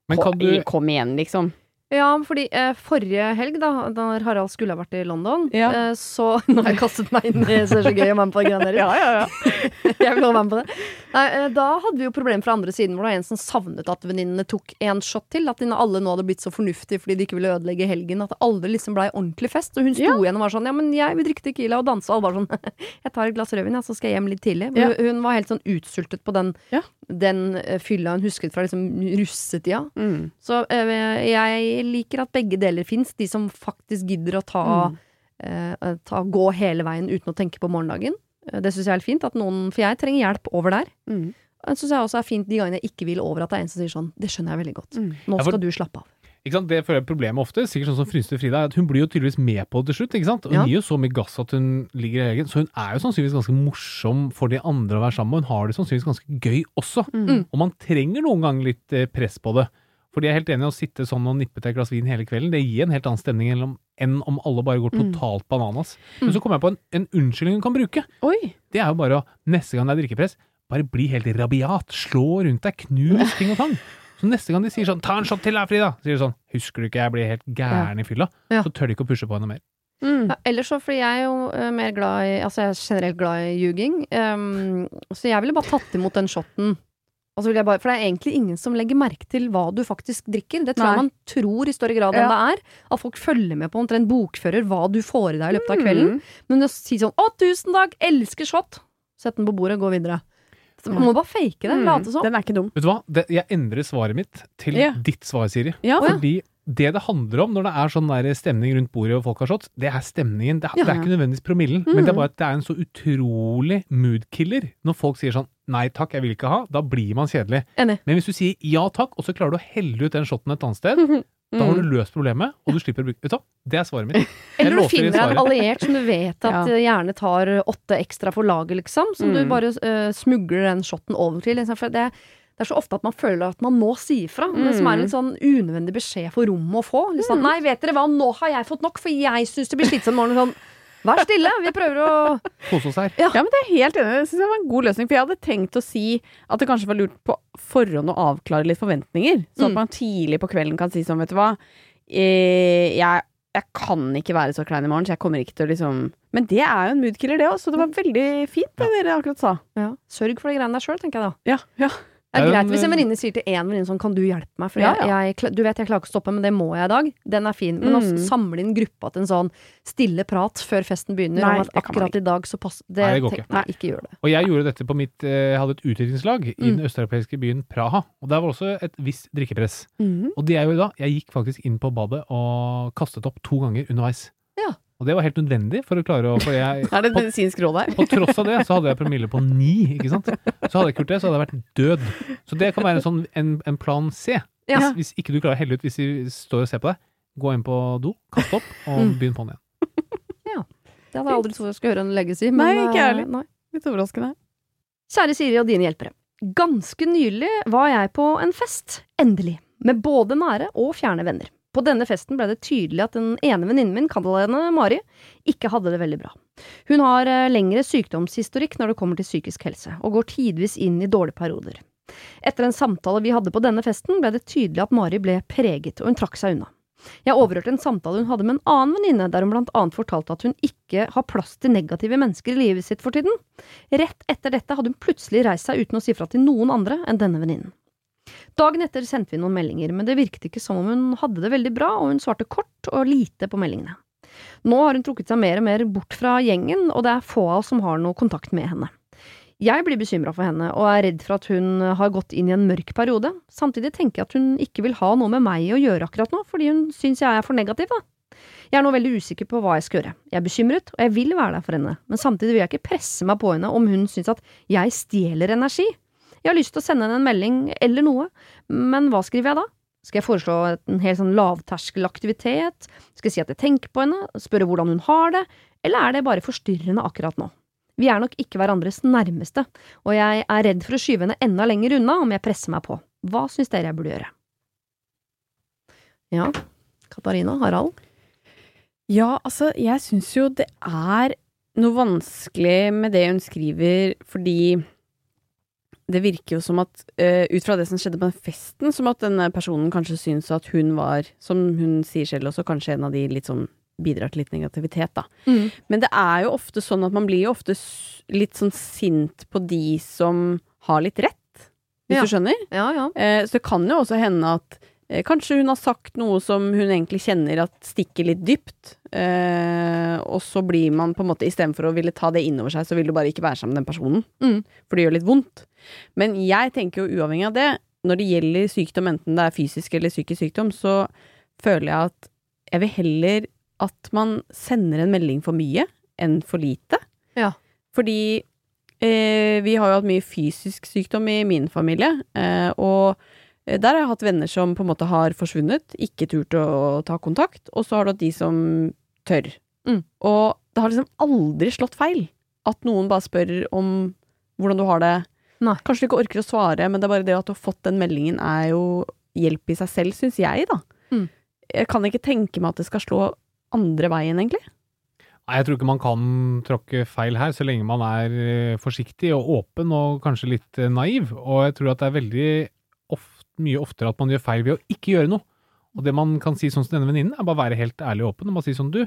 Men kom, kan du kom igjen, liksom. Ja, fordi eh, forrige helg, da når Harald skulle ha vært i London, Ja. eh, så Nå har jeg kastet meg inn i så er det så gøy å være med på greiene deres. ja, ja. Jeg vil også være med på det. Nei, eh, da hadde vi jo problem fra andre siden, hvor det var en som savnet at venninnene tok en shot til. At alle nå hadde blitt så fornuftige fordi de ikke ville ødelegge helgen. At det aldri liksom blei ordentlig fest. Og hun sto Ja. igjen og var sånn Ja, men jeg vil drikke Tequila og danse. Og alle bare sånn Jeg tar et glass rødvin, ja, så skal jeg hjem litt tidlig. Men Ja. hun- var helt sånn utsultet på den, Ja. den eh, fylla hun husket fra liksom russetida. Mm. Så eh, jeg liker at begge deler fins. De som faktisk gidder å ta, Mm. eh, ta gå hele veien uten å tenke på morgendagen. Eh, Det syns jeg er fint. At noen, for jeg trenger hjelp over der. Mm. Det syns jeg også er fint de gangene jeg ikke vil over at det er en som sier sånn Det skjønner jeg veldig godt. Mm. Nå Ja, for- skal du slappe av. Ikke sant? Det føler jeg problemet ofte. Sikkert sånn som Frynste Frida. At hun blir jo tydeligvis med på det til slutt. ikke sant? Hun Ja. gir jo så mye gass at hun ligger i egen. Så hun er jo sannsynligvis ganske morsom for de andre å være sammen med. Hun har det sannsynligvis ganske gøy også. Mm. Og man trenger noen ganger litt eh, press på det. Fordi jeg er helt enig i å sitte sånn og nippe til et glass vin hele kvelden. Det gir en helt annen stemning enn om enn om alle bare går Mm. totalt bananas. Men så kommer jeg på en, en unnskyldning du kan bruke. Oi! Det er jo bare å, neste gang det er drikkepress, bare bli helt rabiat. Slå rundt deg, knus ting og tang. Så neste gang de sier sånn 'ta en shot til her, Frida', sier de sånn 'husker du ikke jeg blir helt gæren i fylla', Ja. så tør de ikke å pushe på henne mer. Mm. Ja, ellers så, fordi jeg er jo eh, mer glad i Altså, jeg er generelt glad i ljuging. Um, så jeg ville bare tatt imot den shotten. Vil jeg bare, for det er egentlig ingen som legger merke til hva du faktisk drikker. Det tror Nei. jeg man tror i større grad enn det er. At folk følger med på omtrent bokfører hva du får i deg i løpet av kvelden. Mm. Men å si sånn 'Å, tusen takk! Elsker shot!' Sett den på bordet, gå videre. Så man må bare fake det. Mm. Late som. Den er ikke dum. Vet du hva? Det, jeg endrer svaret mitt til Ja. ditt svar, Siri. Ja. Fordi det det handler om når det er sånn der stemning rundt bordet og folk har shots, det er stemningen. Det, Ja. det er ikke nødvendigvis promillen, men det er bare at det er en så utrolig moodkiller når folk sier sånn nei takk, jeg vil ikke ha. Da blir man kjedelig. Enig. Men hvis du sier ja takk, og så klarer du å helle ut den shotten et annet sted, da har du løst problemet, og du slipper å bruke Vet du? Det er svaret mitt. Jeg Eller du finner en alliert som du vet at Ja. eh, gjerne tar åtte ekstra for laget, liksom. Som du Mm. bare uh, smugler den shotten over til. Liksom. For det, det er så ofte at man føler at man må si ifra. Det som er en sånn unødvendig beskjed for rommet å få. Litt sånn, Nei, vet dere hva, nå har jeg fått nok, for jeg syns det blir slitsomt om morgenen. Sånn, Vær stille, vi prøver å Kose oss her. Ja, men det er helt enig. Det synes jeg var en god løsning. For jeg hadde tenkt å si at det kanskje var lurt på forhånd å avklare litt forventninger. Så at Mm. man tidlig på kvelden kan si sånn, vet du hva. Eh, jeg, jeg kan ikke være så klein i morgen, så jeg kommer ikke til å liksom Men det er jo en moodkiller, det òg. Så det var veldig fint, det dere akkurat sa. ja, Sørg for de greiene der sjøl, tenker jeg da. Ja, ja. Det er greit hvis en eh, venninne sier til en venninne sånn Kan du hjelpe meg? For Ja, jeg, ja. jeg, du vet jeg klarer ikke å stoppe, men det må jeg i dag. Den er fin. Men å Mm. samle inn gruppa til en sånn stille prat før festen begynner Nei, om at akkurat i dag så passer det, Nei, det går ikke. Nei, ikke gjør det. Og jeg gjorde dette på mitt eh, Jeg hadde et utviklingslag i Mm. den østeuropeiske byen Praha. Og der var også et visst drikkepress. Mm. Og det jeg gjorde da, jeg gikk faktisk inn på badet og kastet opp to ganger underveis. Ja. Og det var helt nødvendig for å klare å For jeg Er det et på, medisinsk råd her? på tross av det så hadde jeg promille på ni, ikke sant. Så hadde jeg ikke gjort det, så hadde jeg vært død. Så det kan være en, sånn, en, en plan C. Ja. Hvis, hvis ikke du klarer å helle ut hvis de står og ser på deg, gå inn på do, kast opp, og Mm. begynn på'n igjen. Det hadde jeg aldri trodd jeg skulle høre en lege si. Men, Nei, ikke ærlig. eh, nei. Litt overraskende. Kjære Siri og dine hjelpere. Ganske nylig var jeg på en fest. Endelig. Med både nære og fjerne venner. På denne festen ble det tydelig at den ene venninnen min, kall Mari, ikke hadde det veldig bra. Hun har eh, lengre sykdomshistorikk når det kommer til psykisk helse, og går tidvis inn i dårlige perioder. Etter en samtale vi hadde på denne festen, ble det tydelig at Mari ble preget, og hun trakk seg unna. Jeg overhørte en samtale hun hadde med en annen venninne, der hun blant annet fortalte at hun ikke har plass til negative mennesker i livet sitt for tiden. Rett etter dette hadde hun plutselig reist seg uten å si fra til noen andre enn denne venninnen. Dagen etter sendte vi noen meldinger, men det virket ikke som om hun hadde det veldig bra, og hun svarte kort og lite på meldingene. Nå har hun trukket seg mer og mer bort fra gjengen, og det er få av oss som har noe kontakt med henne. Jeg blir bekymra for henne, og er redd for at hun har gått inn i en mørk periode. Samtidig tenker jeg at hun ikke vil ha noe med meg å gjøre akkurat nå, fordi hun syns jeg er for negativ, da. Jeg er nå veldig usikker på hva jeg skal gjøre. Jeg er bekymret, og jeg vil være der for henne, men samtidig vil jeg ikke presse meg på henne om hun syns at jeg stjeler energi. Jeg har lyst til å sende henne en melding eller noe, men hva skriver jeg da? Skal jeg foreslå en helt sånn lavterskelaktivitet? Skal jeg si at jeg tenker på henne, spørre hvordan hun har det, eller er det bare forstyrrende akkurat nå? Vi er nok ikke hverandres nærmeste, og jeg er redd for å skyve henne enda lenger unna om jeg presser meg på. Hva syns dere jeg burde gjøre? Ja, Katarina, Harald? Ja, altså, jeg syns jo det er noe vanskelig med det hun skriver, fordi det virker jo som at, uh, ut fra det som skjedde på den festen, som at denne personen kanskje syns at hun var, som hun sier selv også, kanskje en av de litt sånn bidrar til litt negativitet, da. Mm. Men det er jo ofte sånn at man blir jo ofte litt sånn sint på de som har litt rett, hvis Ja. du skjønner? Ja, ja. Eh, så det kan jo også hende at kanskje hun har sagt noe som hun egentlig kjenner at stikker litt dypt, eh, og så blir man på en måte istedenfor å ville ta det innover seg, så vil du bare ikke være sammen med den personen. Mm. For det gjør litt vondt. Men jeg tenker jo uavhengig av det, når det gjelder sykdom, enten det er fysisk eller psykisk sykdom, så føler jeg at jeg vil heller at man sender en melding for mye enn for lite. Ja. Fordi eh, vi har jo hatt mye fysisk sykdom i min familie, eh, og eh, der har jeg hatt venner som på en måte har forsvunnet, ikke turt å ta kontakt, og så har du hatt de som tør. Mm. Og det har liksom aldri slått feil at noen bare spør om hvordan du har det. Nei. Kanskje du ikke orker å svare, men det er bare det at du har fått den meldingen er jo hjelp i seg selv, syns jeg, da. Mm. Jeg kan ikke tenke meg at det skal slå andre veien, egentlig? Nei, jeg tror ikke man kan tråkke feil her, så lenge man er eh, forsiktig og åpen og kanskje litt eh, naiv. Og jeg tror at det er veldig mye oftere at man gjør feil ved å ikke gjøre noe. Og det man kan si sånn som denne venninnen, er bare være helt ærlig og åpen og bare si sånn du,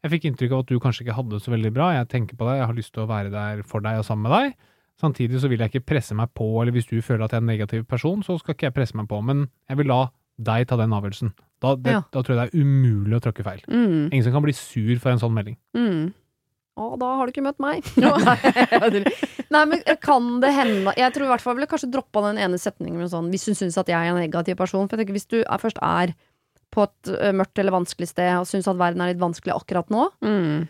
jeg fikk inntrykk av at du kanskje ikke hadde det så veldig bra, jeg tenker på deg, jeg har lyst til å være der for deg og sammen med deg. Samtidig så vil jeg ikke presse meg på, eller hvis du føler at jeg er en negativ person, så skal ikke jeg presse meg på, men jeg vil la deg ta den avgjørelsen. Da, det, Ja. da tror jeg det er umulig å tråkke feil. Mm. Ingen som kan bli sur for en sånn melding. Mm. Å, da har du ikke møtt meg. Nei, men kan det hende Jeg tror i hvert fall jeg ville kanskje droppa den ene setningen med sånn Hvis hun syns at jeg er en negativ person. For jeg tenker hvis du er, først er på et mørkt eller vanskelig sted og syns at verden er litt vanskelig akkurat nå, Mm.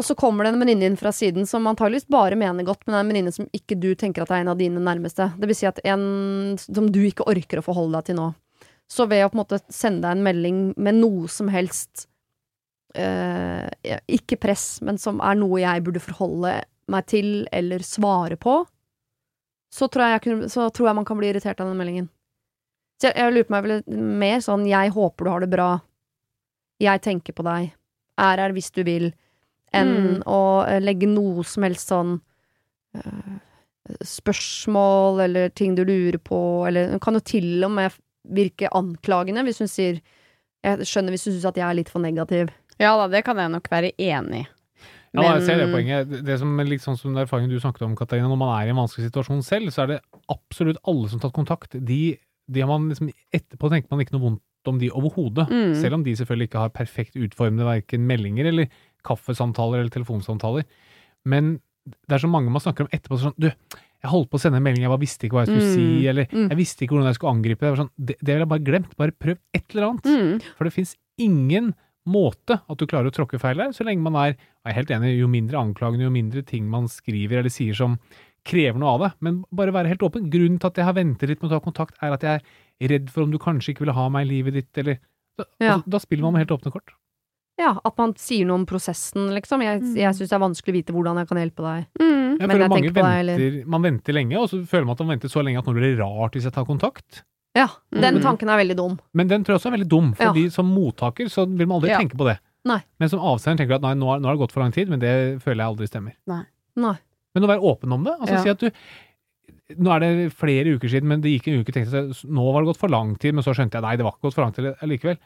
og så kommer det en venninne inn fra siden som antageligvis bare mener godt, men er en venninne som ikke du tenker at er en av dine nærmeste. Det vil si at en som du ikke orker å forholde deg til nå. Så ved å på en måte sende deg en melding med noe som helst eh, Ikke press, men som er noe jeg burde forholde meg til eller svare på, så tror jeg, kunne, så tror jeg man kan bli irritert av den meldingen. Så jeg, jeg lurer på meg vel mer sånn 'jeg håper du har det bra', 'jeg tenker på deg', 'er her hvis du vil', enn Mm. å eh, legge noe som helst sånn eh, spørsmål eller ting du lurer på, eller hun kan jo til og med virke anklagende hvis hun sier jeg skjønner hvis du syns at jeg er litt for negativ. Ja da, det kan jeg nok være enig i. Ja, jeg ser det poenget. Det- som er litt sånn som den erfaringen du snakket om, Katarina, når man er i en vanskelig situasjon selv, så er det absolutt alle som har tatt kontakt. De, de har man liksom Etterpå tenker man ikke noe vondt om de overhodet. Mm. Selv om de selvfølgelig ikke har perfekt utformede verken meldinger eller kaffesamtaler eller telefonsamtaler. Men det er så mange man snakker om etterpå sånn Du, jeg holdt på å sende en melding, jeg bare visste ikke hva jeg skulle Mm. si, eller Mm. jeg visste ikke hvordan jeg skulle angripe det. Det, var sånn, det, det ville jeg bare glemt. Bare prøv et eller annet. Mm. For det fins ingen måte at du klarer å tråkke feil der, så lenge man er Jeg er helt enig, jo mindre anklagende, jo mindre ting man skriver eller sier som krever noe av det. Men bare være helt åpen. Grunnen til at jeg har ventet litt med å ta kontakt, er at jeg er redd for om du kanskje ikke ville ha meg i livet ditt, eller Da, Ja. altså, da spiller man med helt åpne kort. Ja, at man sier noe om prosessen, liksom. Jeg, Mm. jeg syns det er vanskelig å vite hvordan jeg kan hjelpe deg. Mm. Jeg Men føler jeg mange tenker på deg, eller- Man venter lenge, og så føler man at man venter så lenge at nå blir det rart hvis jeg tar kontakt. Ja, den Mm. tanken er veldig dum. Men den tror jeg også er veldig dum, Ja. fordi som mottaker så vil man aldri Ja. tenke på det. Nei. Men som avsender tenker du at nei, nå har, nå har det gått for lang tid, men det føler jeg aldri stemmer. Nei. Men å være åpen om det, altså Ja. si at du Nå er det flere uker siden, men det gikk en uke, tenkte jeg nå var det gått for lang tid, men så skjønte jeg nei, det var ikke gått for lang tid likevel.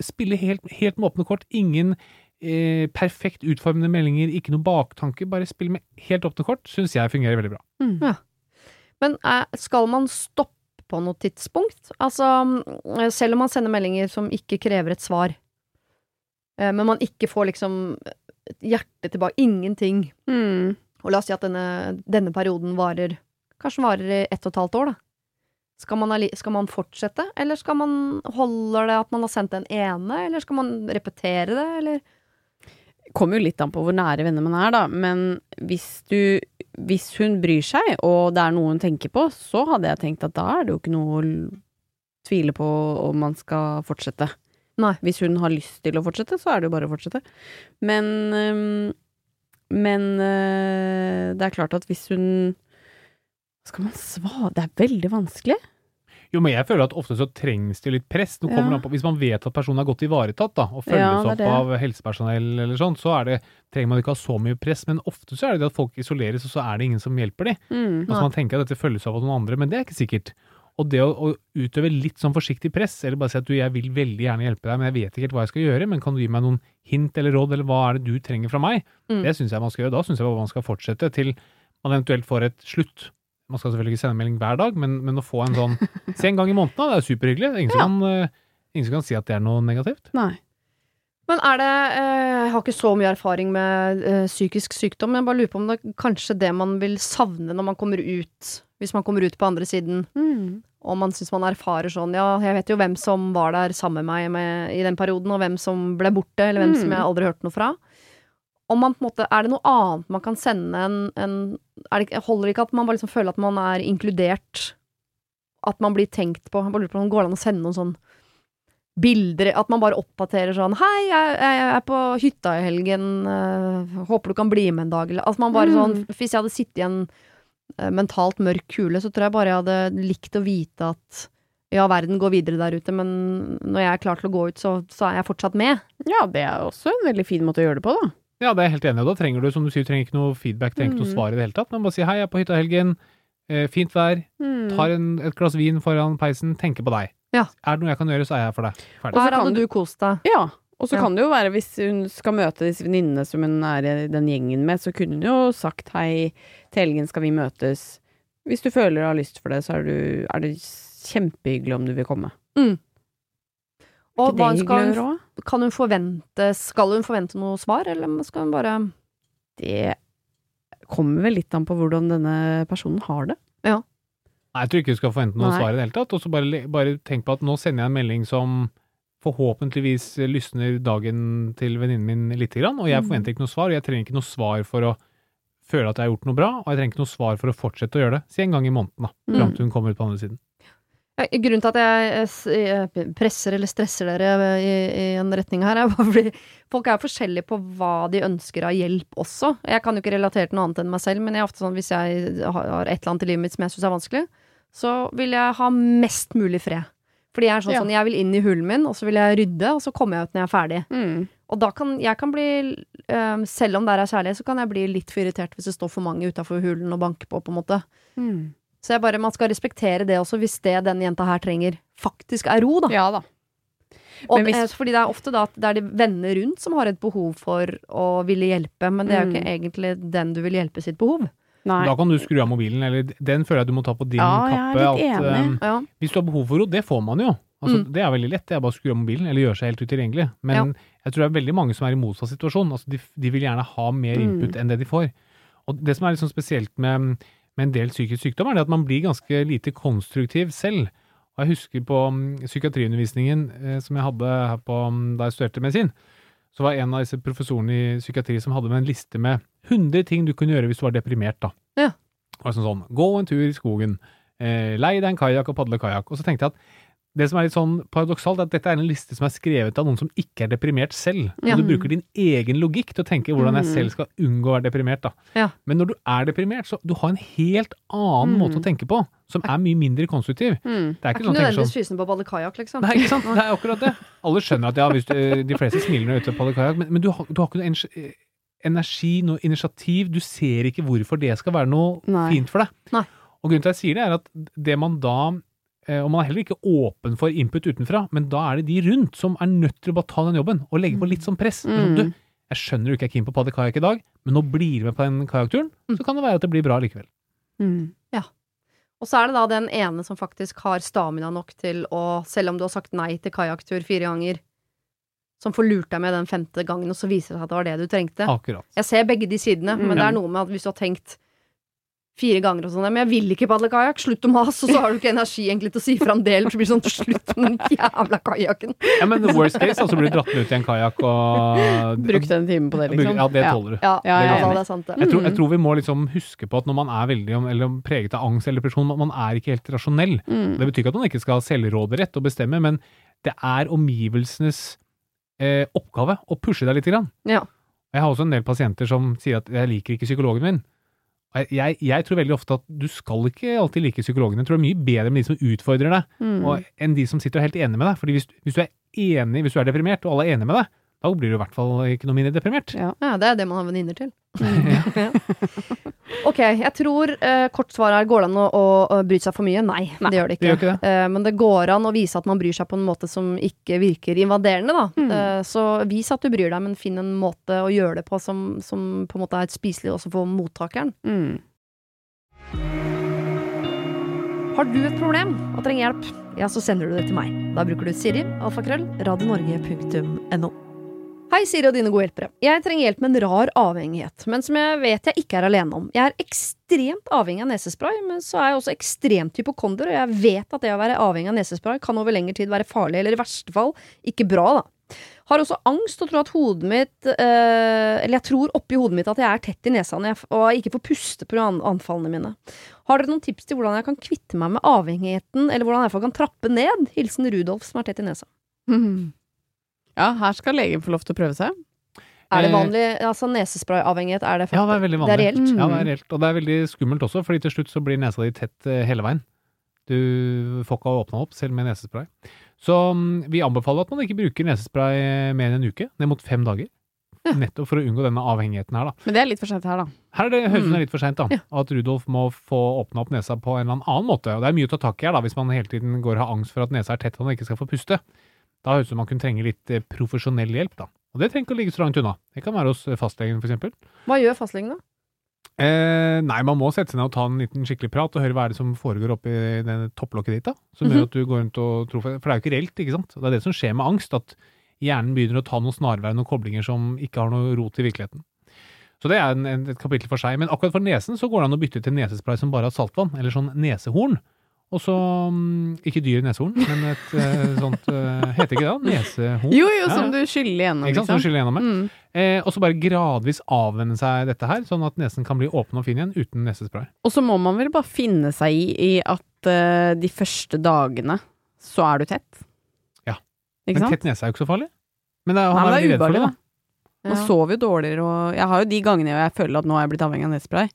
Spille helt, helt med åpne kort. Ingen eh, perfekt utformede meldinger, ikke noe baktanke. Bare spille med helt åpne kort, syns jeg fungerer veldig bra. Mm. Men eh, skal man stoppe på noe tidspunkt? Altså, mm, selv om man sender meldinger som ikke krever et svar, eh, men man ikke får liksom hjertet tilbake, ingenting, Mm. og la oss si at denne, denne perioden varer Kanskje varer i ett og et halvt år, da. Skal man, skal man fortsette, eller skal man holder det at man har sendt den ene, eller skal man repetere det, eller kommer jo litt an på hvor nære venner man er, da. Men hvis du Hvis hun bryr seg, og det er noe hun tenker på, så hadde jeg tenkt at da er det jo ikke noe å tvile på om man skal fortsette. Nei. Hvis hun har lyst til å fortsette, så er det jo bare å fortsette. Men øhm, Men øh, det er klart at hvis hun Skal man svare Det er veldig vanskelig. Jo, men jeg føler at ofte så trengs det litt press. Ja. på, Hvis man vet at personen er godt ivaretatt da, og følges Ja, opp av helsepersonell eller sånn, så er det, trenger man ikke ha så mye press. Men ofte så er det det at folk isoleres, og så er det ingen som hjelper dem. Mm. Altså Man tenker at dette følges opp av noen andre, men det er ikke sikkert. Og det å, å utøve litt sånn forsiktig press, eller bare si at du, jeg vil veldig gjerne hjelpe deg, men jeg vet ikke helt hva jeg skal gjøre, men kan du gi meg noen hint eller råd, eller hva er det du trenger fra meg? Mm. Det syns jeg man skal gjøre. Da syns jeg man skal fortsette til man eventuelt får et slutt. Man skal selvfølgelig ikke sende melding hver dag, men, men å få en sånn Se en gang i måneden, da, det er superhyggelig. Er Ingen, som kan, eh, ingen som kan si at det er noe negativt. Nei. Men er det eh, Jeg har ikke så mye erfaring med eh, psykisk sykdom, men jeg bare lurer på om det er kanskje det man vil savne når man kommer ut, hvis man kommer ut på andre siden, Mm. og man syns man erfarer sånn Ja, jeg vet jo hvem som var der sammen med meg med, i den perioden, og hvem som ble borte, eller hvem som Mm. jeg aldri hørte noe fra. Om man på en måte, Er det noe annet man kan sende en, en det, Holder det ikke at man bare liksom føler at man er inkludert? At man blir tenkt på? Jeg bare lurer på om det går an å sende noen sånn bilder At man bare oppdaterer sånn 'Hei, jeg, jeg er på hytta i helgen. øh, håper du kan bli med en dag.' Eller, altså man bare Mm. sånn Hvis jeg hadde sittet i en øh, mentalt mørk kule, så tror jeg bare jeg hadde likt å vite at ja, verden går videre der ute, men når jeg er klar til å gå ut, så, så er jeg fortsatt med. Ja, det er også en veldig fin måte å gjøre det på, da. Ja, det er jeg helt enig i. Da trenger du, som du sier, trenger ikke noe feedback, trenger ikke noe Mm. svar i det hele tatt. Men bare si hei, jeg er på hytta i helgen, eh, fint vær, Mm. tar en, et glass vin foran peisen, tenker på deg. Ja. Er det noe jeg kan gjøre, så er jeg for deg. Ferdig. så Her kan hadde du- du kost deg. Ja. Og så Ja. kan det jo være, hvis hun skal møte disse venninnene som hun er i den gjengen med, så kunne hun jo sagt hei, til helgen skal vi møtes. Hvis du føler du har lyst for det, så er, du, er det kjempehyggelig om du vil komme. Og hva skal hun, kan hun forvente Skal hun forvente noe svar, eller skal hun bare Det kommer vel litt an på hvordan denne personen har det. Nei, jeg tror ikke du skal forvente noe Nei. svar i det hele tatt. Og så bare, bare tenk på at nå sender jeg en melding som forhåpentligvis lysner dagen til venninnen min lite grann, og jeg Mm. forventer ikke noe svar, og jeg trenger ikke noe svar for å føle at jeg har gjort noe bra, og jeg trenger ikke noe svar for å fortsette å gjøre det. Si en gang i måneden, da. Mm. Fram til hun kommer ut på andre siden. Grunnen til at jeg eh, eh, presser eller stresser dere i, i en retning her, er fordi folk er forskjellige på hva de ønsker av hjelp også. Jeg kan jo ikke relatere til noe annet enn meg selv, men jeg er ofte sånn hvis jeg har et eller annet i livet mitt som jeg syns er vanskelig, så vil jeg ha mest mulig fred. Fordi jeg er sånn Ja. sånn, jeg vil inn i hulen min, og så vil jeg rydde, og så kommer jeg ut når jeg er ferdig. Mm. Og da kan jeg kan bli eh, Selv om det er kjærlighet, så kan jeg bli litt for irritert hvis det står for mange utafor hulen og banker på, på en måte. Mm. Så jeg bare, man skal respektere det også, hvis det den jenta her trenger, faktisk er ro, da. Ja da. Og, Men hvis- eh, fordi det er ofte da at det er de venner rundt som har et behov for å ville hjelpe, men det er jo ikke Mm. egentlig den du vil hjelpe sitt behov. Nei. Da kan du skru av mobilen, eller den føler jeg du må ta på din Ja, jeg er kappe. litt at, enig. eh, Ja. Hvis du har behov for ro, det får man jo. Altså, Mm. Det er veldig lett, det er bare å skru av mobilen, eller gjøre seg helt utilgjengelig. Men jeg tror det er veldig mange som er i motsatt situasjon. Altså, de, de vil gjerne ha mer Mm. enn det de får. Og det som er litt sånn spesielt med, med en del psykisk sykdom, er det at man blir ganske lite konstruktiv selv. Og jeg husker på um, psykiatriundervisningen eh, som jeg hadde her på, um, da jeg studerte medisin, så var en av disse professorene i psykiatri som hadde med en liste med 100 ting du kunne gjøre hvis du var deprimert, da. Ja. Var sånn sånn, gå en tur i skogen, eh, lei deg en kajakk og padle kajakk. Og så tenkte jeg at det som er litt sånn paradoksalt, er at dette er en liste som er skrevet av noen som ikke er deprimert selv. Ja. Og du bruker din egen logikk til å tenke hvordan jeg Mm. selv skal unngå å være deprimert, da. Ja. Men når du er deprimert, så du har en helt annen Mm. måte å tenke på, som er mye mindre konstruktiv. Mm. Det er Er ikke ikke sånn nødvendigvis sånn fysen på å padle kajakk, liksom. Nei, ikke sant? Det er akkurat det. Alle skjønner at ja, hvis du, de fleste smiler når de er ute på padler kajakk, men, men du, har, du har ikke noe energi, noe initiativ. Du ser ikke hvorfor det skal være noe Nei. fint for deg. Nei. Og grunnen til at jeg sier det, er at det man da Og man er heller ikke åpen for input utenfra, men da er det de rundt som er nødt til å bare ta den jobben og legge på litt sånn press. Sånn, Mm. du, jeg skjønner du ikke er keen på paddekajakk i dag, men nå blir du med på den kajakkturen, så kan det være at det blir bra likevel. Mm. Og så er det da den ene som faktisk har stamina nok til å, selv om du har sagt nei til kajakktur fire ganger, som får lurt deg med den femte gangen, og så viser det seg at det var det du trengte. Akkurat. Jeg ser begge de sidene, men Mm. det er noe med at hvis du har tenkt fire ganger og sånn Men jeg vil ikke padle kajakk, slutt å mase, og så har du ikke energi egentlig til å si fra en del, så blir det sånn slutt med den jævla kajakken. Ja, men the worst case, altså blir du dratt med ut i en kajakk og Brukt en time på det, liksom. Ja, det tåler du. Ja, Ja, ja, ja, det er sant, det. Jeg tror, jeg tror vi må liksom huske på at når man er veldig eller preget av angst eller depresjon, man, man er ikke helt rasjonell. Mm. Det betyr ikke at man ikke skal ha selvråderett og bestemme, men det er omgivelsenes eh, oppgave å pushe deg lite grann. Ja. Jeg har også en del pasienter som sier at 'jeg liker ikke psykologen min'. Jeg, jeg, tror veldig ofte at du skal ikke alltid like psykologene. Jeg tror det er mye bedre med de som utfordrer deg, Mm. og, enn de som sitter er helt enige med deg. Fordi hvis, hvis du er enig, hvis du er deprimert, og alle er enige med deg, da blir du i hvert fall ikke noe mindre deprimert. Ja. Ja, det er det man har venninner til. Ok, jeg tror eh, kort svar er går det an å, å, å bry seg for mye? Nei, Nei, det gjør det det ikke. gjør ikke Eh, men det går an å vise at man bryr seg på en måte som ikke virker invaderende, da. Mm. Eh, så vis at du bryr deg, men finn en måte å gjøre det på som, som på en måte er spiselig også for mottakeren. Mm. Har du et problem og trenger hjelp, ja, så sender du det til meg. Da bruker du Siri, alfakrøll, radionorge.no. Hei, Siri og dine gode hjelpere. Jeg trenger hjelp med en rar avhengighet, men som jeg vet jeg ikke er alene om. Jeg er ekstremt avhengig av nesespray, men så er jeg også ekstremt hypokonder, og jeg vet at det å være avhengig av nesespray kan over lengre tid være farlig, eller i verste fall ikke bra, da. Har også angst og tror at hodet mitt øh, Eller jeg tror oppi hodet mitt at jeg er tett i nesa og ikke får puste pga. anfallene mine. Har dere noen tips til hvordan jeg kan kvitte meg med avhengigheten, eller hvordan jeg kan trappe ned? Hilsen Rudolf som er tett i nesa. Ja, her skal legen få lov til å prøve seg. Er det Eh, vanlig altså nesesprayavhengighet? Er det, Ja, det er veldig vanlig. Det er reelt. Mm. Ja, det er reelt. Og det er veldig skummelt også, fordi til slutt så blir nesa di tett eh, hele veien. Du får ikke åpna opp, selv med nesespray. Så mm, vi anbefaler at man ikke bruker nesespray mer enn en uke, ned mot fem dager. Ja. Nettopp for å unngå denne avhengigheten her, da. Men det er litt for sent her, da. Her er det, ut som er litt for seint, da. Ja. At Rudolf må få åpna opp nesa på en eller annen måte. Og det er mye å ta tak i her, da, hvis man hele tiden går og har angst for at nesa er tett og man ikke skal få puste. Da høres det ut som man kunne trenge litt eh, profesjonell hjelp, da. Og det trenger ikke å ligge så langt unna. Det kan være hos eh, fastlegen, eksempel. Hva gjør fastlegen da? Eh, nei, man må sette seg ned og ta en liten skikkelig prat og høre hva er det som foregår oppi det topplokket ditt, da. Som Mhm. gjør at du går rundt og tror For det er jo ikke reelt, ikke sant. Det er det som skjer med angst, at hjernen begynner å ta noen snarveier, noen koblinger som ikke har noe rot i virkeligheten. Så det er en, en, et kapittel for seg. Men akkurat for nesen så går det an å bytte til nesespray som bare har saltvann, eller sånn nesehorn. Og så mm, Ikke dyr nesehorn, men et eh, sånt eh, Heter ikke det da? Nesehorn? Jo, jo, som du skyller gjennom. Ikke sant? Som du skyller gjennom med. Mm. Eh, og så bare gradvis avvenne seg dette her, sånn at nesen kan bli åpen og fin igjen uten nesespray. Og så må man vel bare finne seg i, i at uh, de første dagene så er du tett. Ja. Ikke Men sant? tett nese er jo ikke så farlig. Men det er, Nei, han men er det er det, ubehagelig, da. Man Ja. sover jo dårligere, og jeg har jo de gangene jeg føler at nå er jeg blitt avhengig av nesespray,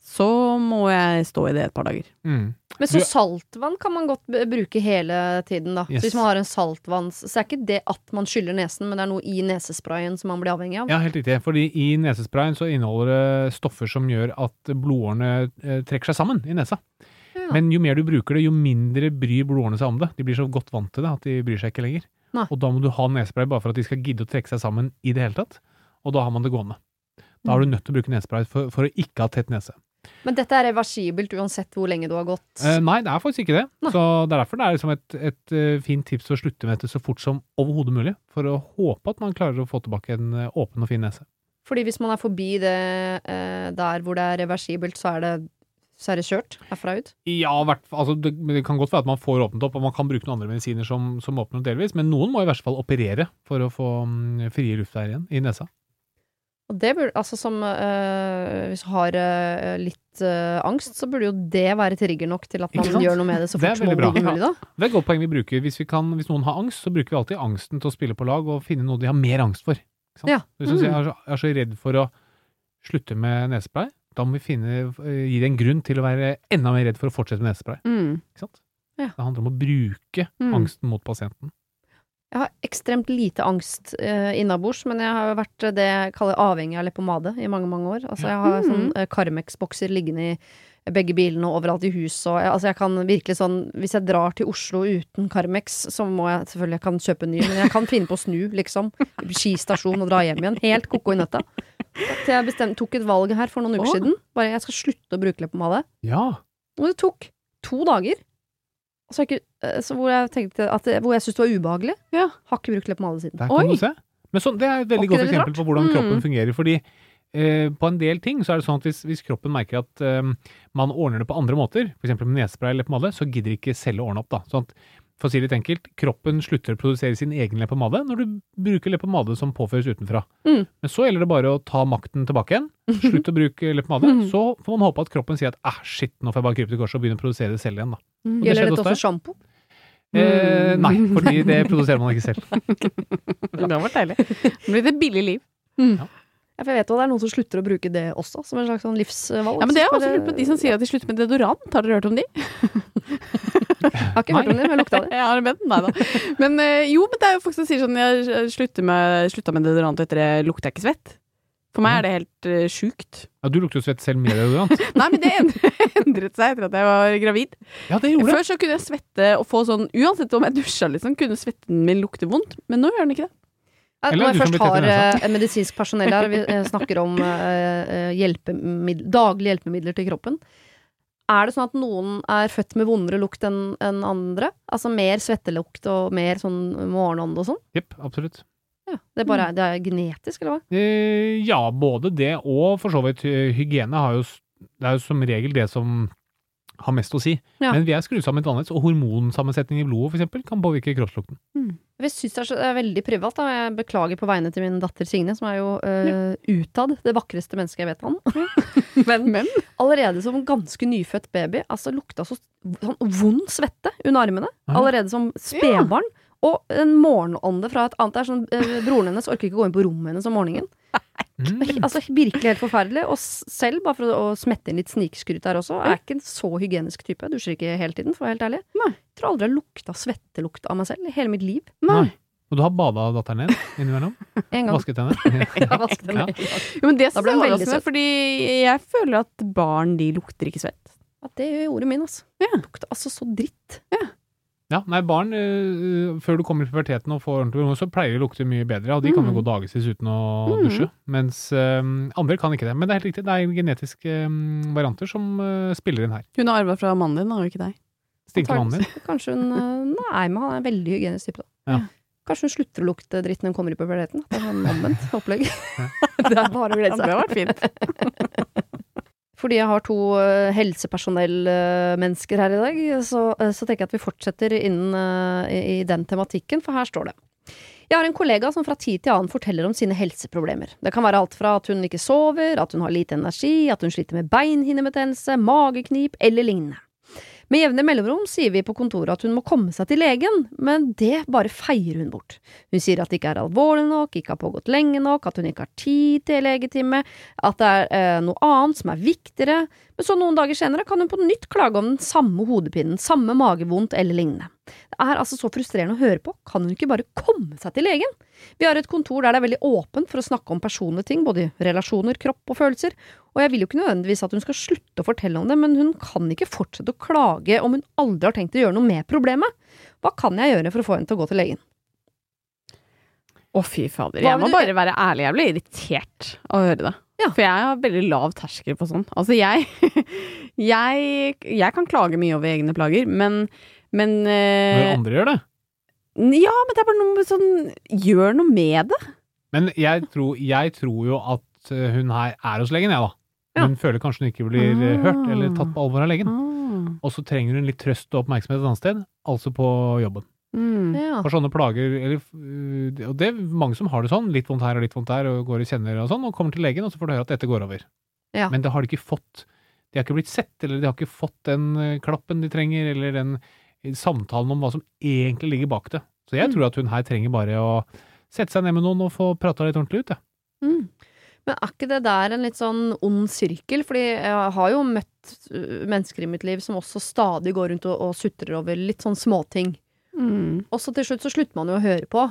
så må jeg stå i det et par dager. Mm. Men så Du- saltvann kan man godt bruke hele tiden, da. Yes. Så hvis man har en saltvanns... Så er ikke det at man skyller nesen, men det er noe i nesesprayen som man blir avhengig av. Ja, helt riktig. Fordi i nesesprayen så inneholder det stoffer som gjør at blodårene eh, trekker seg sammen i nesa. Ja. Men jo mer du bruker det, jo mindre bryr blodårene seg om det. De blir så godt vant til det at de bryr seg ikke lenger. Nei. Og da må du ha nesespray bare for at de skal gidde å trekke seg sammen i det hele tatt. Og da har man det gående. Da er du nødt til å bruke nesespray for, for å ikke ha tett nese. Men dette er reversibelt uansett hvor lenge du har gått. Eh, nei, det er faktisk ikke det. Nei. Så Det er derfor det er liksom et, et eh, fint tips å slutte med dette så fort som overhodet mulig. For å håpe at man klarer å få tilbake en eh, åpen og fin nese. Fordi hvis man er forbi det eh, der hvor det er reversibelt, så er det, så er det kjørt herfra ut. Ja, hvert, altså det, det kan godt være at man får åpnet opp, og man kan bruke noen andre medisiner som, som åpner opp delvis, men noen må i verste fall operere for å få mm, frie luftveier igjen i nesa. Og det burde, altså som eh, Hvis du har eh, litt eh, angst, så burde jo det være trigger nok til at man gjør noe med det så fort som overhodet mulig, da. Det er et godt poeng vi bruker. Hvis, vi kan, hvis noen har angst, så bruker vi alltid angsten til å spille på lag og finne noe de har mer angst for. Ja. Hvis Mm. jeg er, så, jeg er så redd for å slutte med nesespray, da må vi finne, gi det en grunn til å være enda mer redd for å fortsette med nesespray. Mm. Ja. Det handler om å bruke Mm. angsten mot pasienten. Jeg har ekstremt lite angst uh, innabords, men jeg har jo vært eh, det jeg kaller avhengig av leppepomade i mange, mange år. Altså, jeg har Mm. sånn uh, Carmex-bokser liggende i begge bilene og overalt i hus, og jeg, altså, jeg kan virkelig sånn Hvis jeg drar til Oslo uten Carmex, så må jeg selvfølgelig jeg kan kjøpe en ny, men jeg kan finne på å snu, liksom. Skistasjon og dra hjem igjen. Helt ko-ko i nøtta. Til jeg bestemt, tok et valg her for noen uker Å. siden. Bare jeg skal slutte å bruke leppepomade. Ja. Og det tok to dager. Så jeg ikke, eh, så hvor jeg tenkte at det, Hvor jeg syntes det var ubehagelig. Ja. Har ikke brukt leppepomade siden. Der kan Oi. du se. Men så, det er et veldig godt eksempel på hvordan Mm. kroppen fungerer. Fordi eh, på en del ting så er det sånn at hvis, hvis kroppen merker at eh, man ordner det på andre måter, f.eks. med nesespray eller leppepomade, så gidder ikke cellet ordne opp. da. Sånn at, for å si det litt enkelt, kroppen slutter å produsere sin egen leppepomade når du bruker leppepomade som påføres utenfra. Mm. Men så gjelder det bare å ta makten tilbake igjen. Slutt å bruke leppepomade. Mm. Så får man håpe at kroppen sier at æh, shit, nå får jeg bare krype til korset og begynne å produsere det selv igjen. da. Mm. det Gjelder skjedde dette også sjampo? Eh, Mm. nei, fordi det produserer man ikke selv. Det har vært deilig. Det blir et billig liv. Ja, for jeg vet jo det er noen som slutter å bruke det også, som en slags sånn livsvalg. Ja, men det er også bare- lurt med de som sier at de slutter med deodorant. Har dere hørt om de? Jeg har ikke hørt om det, men lukta det. Jeg har en nei da. Men eh, jo, men det er jo folk som sier sånn Jeg slutter med, slutta med deodorant etter det lukter jeg ikke svett. For meg er det helt uh, sjukt. Ja, Du lukter jo svett selv med deodorant. Nei, men det endret, seg etter at jeg var gravid. Ja, det gjorde det. Før så kunne jeg svette og få sånn Uansett om jeg dusja, liksom, kunne svetten min lukte vondt. Men nå gjør den ikke det. Ja, Når jeg først har eh, medisinsk personell her, og vi eh, snakker om hjelpemiddel, daglige hjelpemidler til kroppen, er det sånn at noen er født med vondere lukt enn enn andre? Altså mer svettelukt og mer sånn morgenånde og sånn? Jepp, absolutt. Ja, det, er bare, det er genetisk, eller hva? Eh, ja, både det og for så vidt eh, hygiene har jo Det er jo som regel det som har mest å si. Ja. Men vi er skrudd sammen litt annerledes, og hormonsammensetning i blodet eksempel, kan påvirke kroppslukten. Jeg syns det er, veldig privat. Da. Jeg beklager på vegne til min datter Signe, som er jo eh, utad det vakreste mennesket jeg vet om. Men Men allerede som ganske nyfødt baby, altså lukta så sånn vond svette under armene. Allerede som spedbarn. Og en morgenånde fra et annet. Det er sånn, eh, broren hennes orker ikke gå inn på rommet hennes om morgenen. Mm. Altså Virkelig helt forferdelig. Og selv, bare for å, å smette inn litt snikskryt der også, er ikke en så hygienisk type. Jeg Dusjer ikke hele tiden, for å være helt ærlig. Nei. Jeg tror aldri jeg har lukta svettelukt av meg selv i hele mitt liv. Nei. Og du har bada datteren din innimellom? En gang. Vasket henne? ja, vasket henne. Ja. Jo, men det Da ble jeg veldig overraskende, søt. fordi jeg føler at barn de lukter ikke svett. At det gjorde min, altså. Ja. Lukta altså så dritt. Ja, nei, barn, øh, før du kommer i puberteten og får ordentlig så pleier de å lukte mye bedre, og de kan jo Mm. gå dagevis uten å Mm. dusje. Mens øh, andre kan ikke det. Men det er helt riktig, det er genetiske øh, varianter som spiller inn her. Hun har arva fra mannen din, har hun ikke deg? Stinkte mannen din? Kanskje hun Nei, men han er en veldig hygienisk type, da. Ja. Kanskje hun slutter å lukte dritt når hun kommer i puberteten. Det er sånn omvendt opplegg. det er bare å glede seg. det har vært fint. Fordi jeg har to uh, helsepersonellmennesker her i dag, så, eh, så tenker jeg at vi fortsetter innen eh, i, i den tematikken, for her står det. Jeg har en kollega som fra tid til annen forteller om sine helseproblemer. Det kan være alt fra at hun ikke sover, at hun har lite energi, at hun sliter med beinhinnebetennelse, mageknip eller lignende. Med jevne mellomrom sier vi på kontoret at hun må komme seg til legen, men det bare feier hun bort. Hun sier at det ikke er alvorlig nok, ikke har pågått lenge nok, at hun ikke har tid til legetime, at det er eh, noe annet som er viktigere, men så noen dager senere kan hun på nytt klage om den samme hodepinen, samme magevondt eller lignende. Det er altså så frustrerende å høre på, kan hun ikke bare komme seg til legen? Vi har et kontor der det er veldig åpent for å snakke om personlige ting, både relasjoner, kropp og følelser, og jeg vil jo ikke nødvendigvis at hun skal slutte å fortelle om det, men hun kan ikke fortsette å klage om hun aldri har tenkt å gjøre noe med problemet. Hva kan jeg gjøre for å få henne til å gå til legen? Å, fy fader. Jeg må bare være ærlig. Jeg blir irritert av å høre det. Ja. For jeg har veldig lav terskel på sånn. Altså, jeg, jeg Jeg kan klage mye over egne plager, men men Når eh, andre gjør det. Ja, men det er bare noe med sånn Gjør noe med det. Men jeg tror, jeg tror jo at øh, hun her er hos legen, jeg, da. Ja. Hun føler kanskje hun ikke blir Ah. hørt eller tatt på alvor av legen. Ah. Og så trenger hun litt trøst og oppmerksomhet et annet sted, altså på jobben. Mm. Ja. For sånne plager, eller, øh, og det er mange som har det sånn, litt vondt her og litt vondt der, og går i kjenner og sånn, og kommer til legen, og så får du høre at dette går over. Ja. Men det har de ikke fått. De har ikke blitt sett, eller de har ikke fått den øh, klappen de trenger, eller den øh, samtalen om hva som egentlig ligger bak det. Så jeg Mm. tror at hun her trenger bare å sette seg ned med noen og få prata litt ordentlig ut, jeg. Mm. Men er ikke det der en litt sånn ond sirkel? Fordi jeg har jo møtt mennesker i mitt liv som også stadig går rundt og, og sutrer over litt sånn småting. Mm. Og så til slutt så slutter man jo å høre på.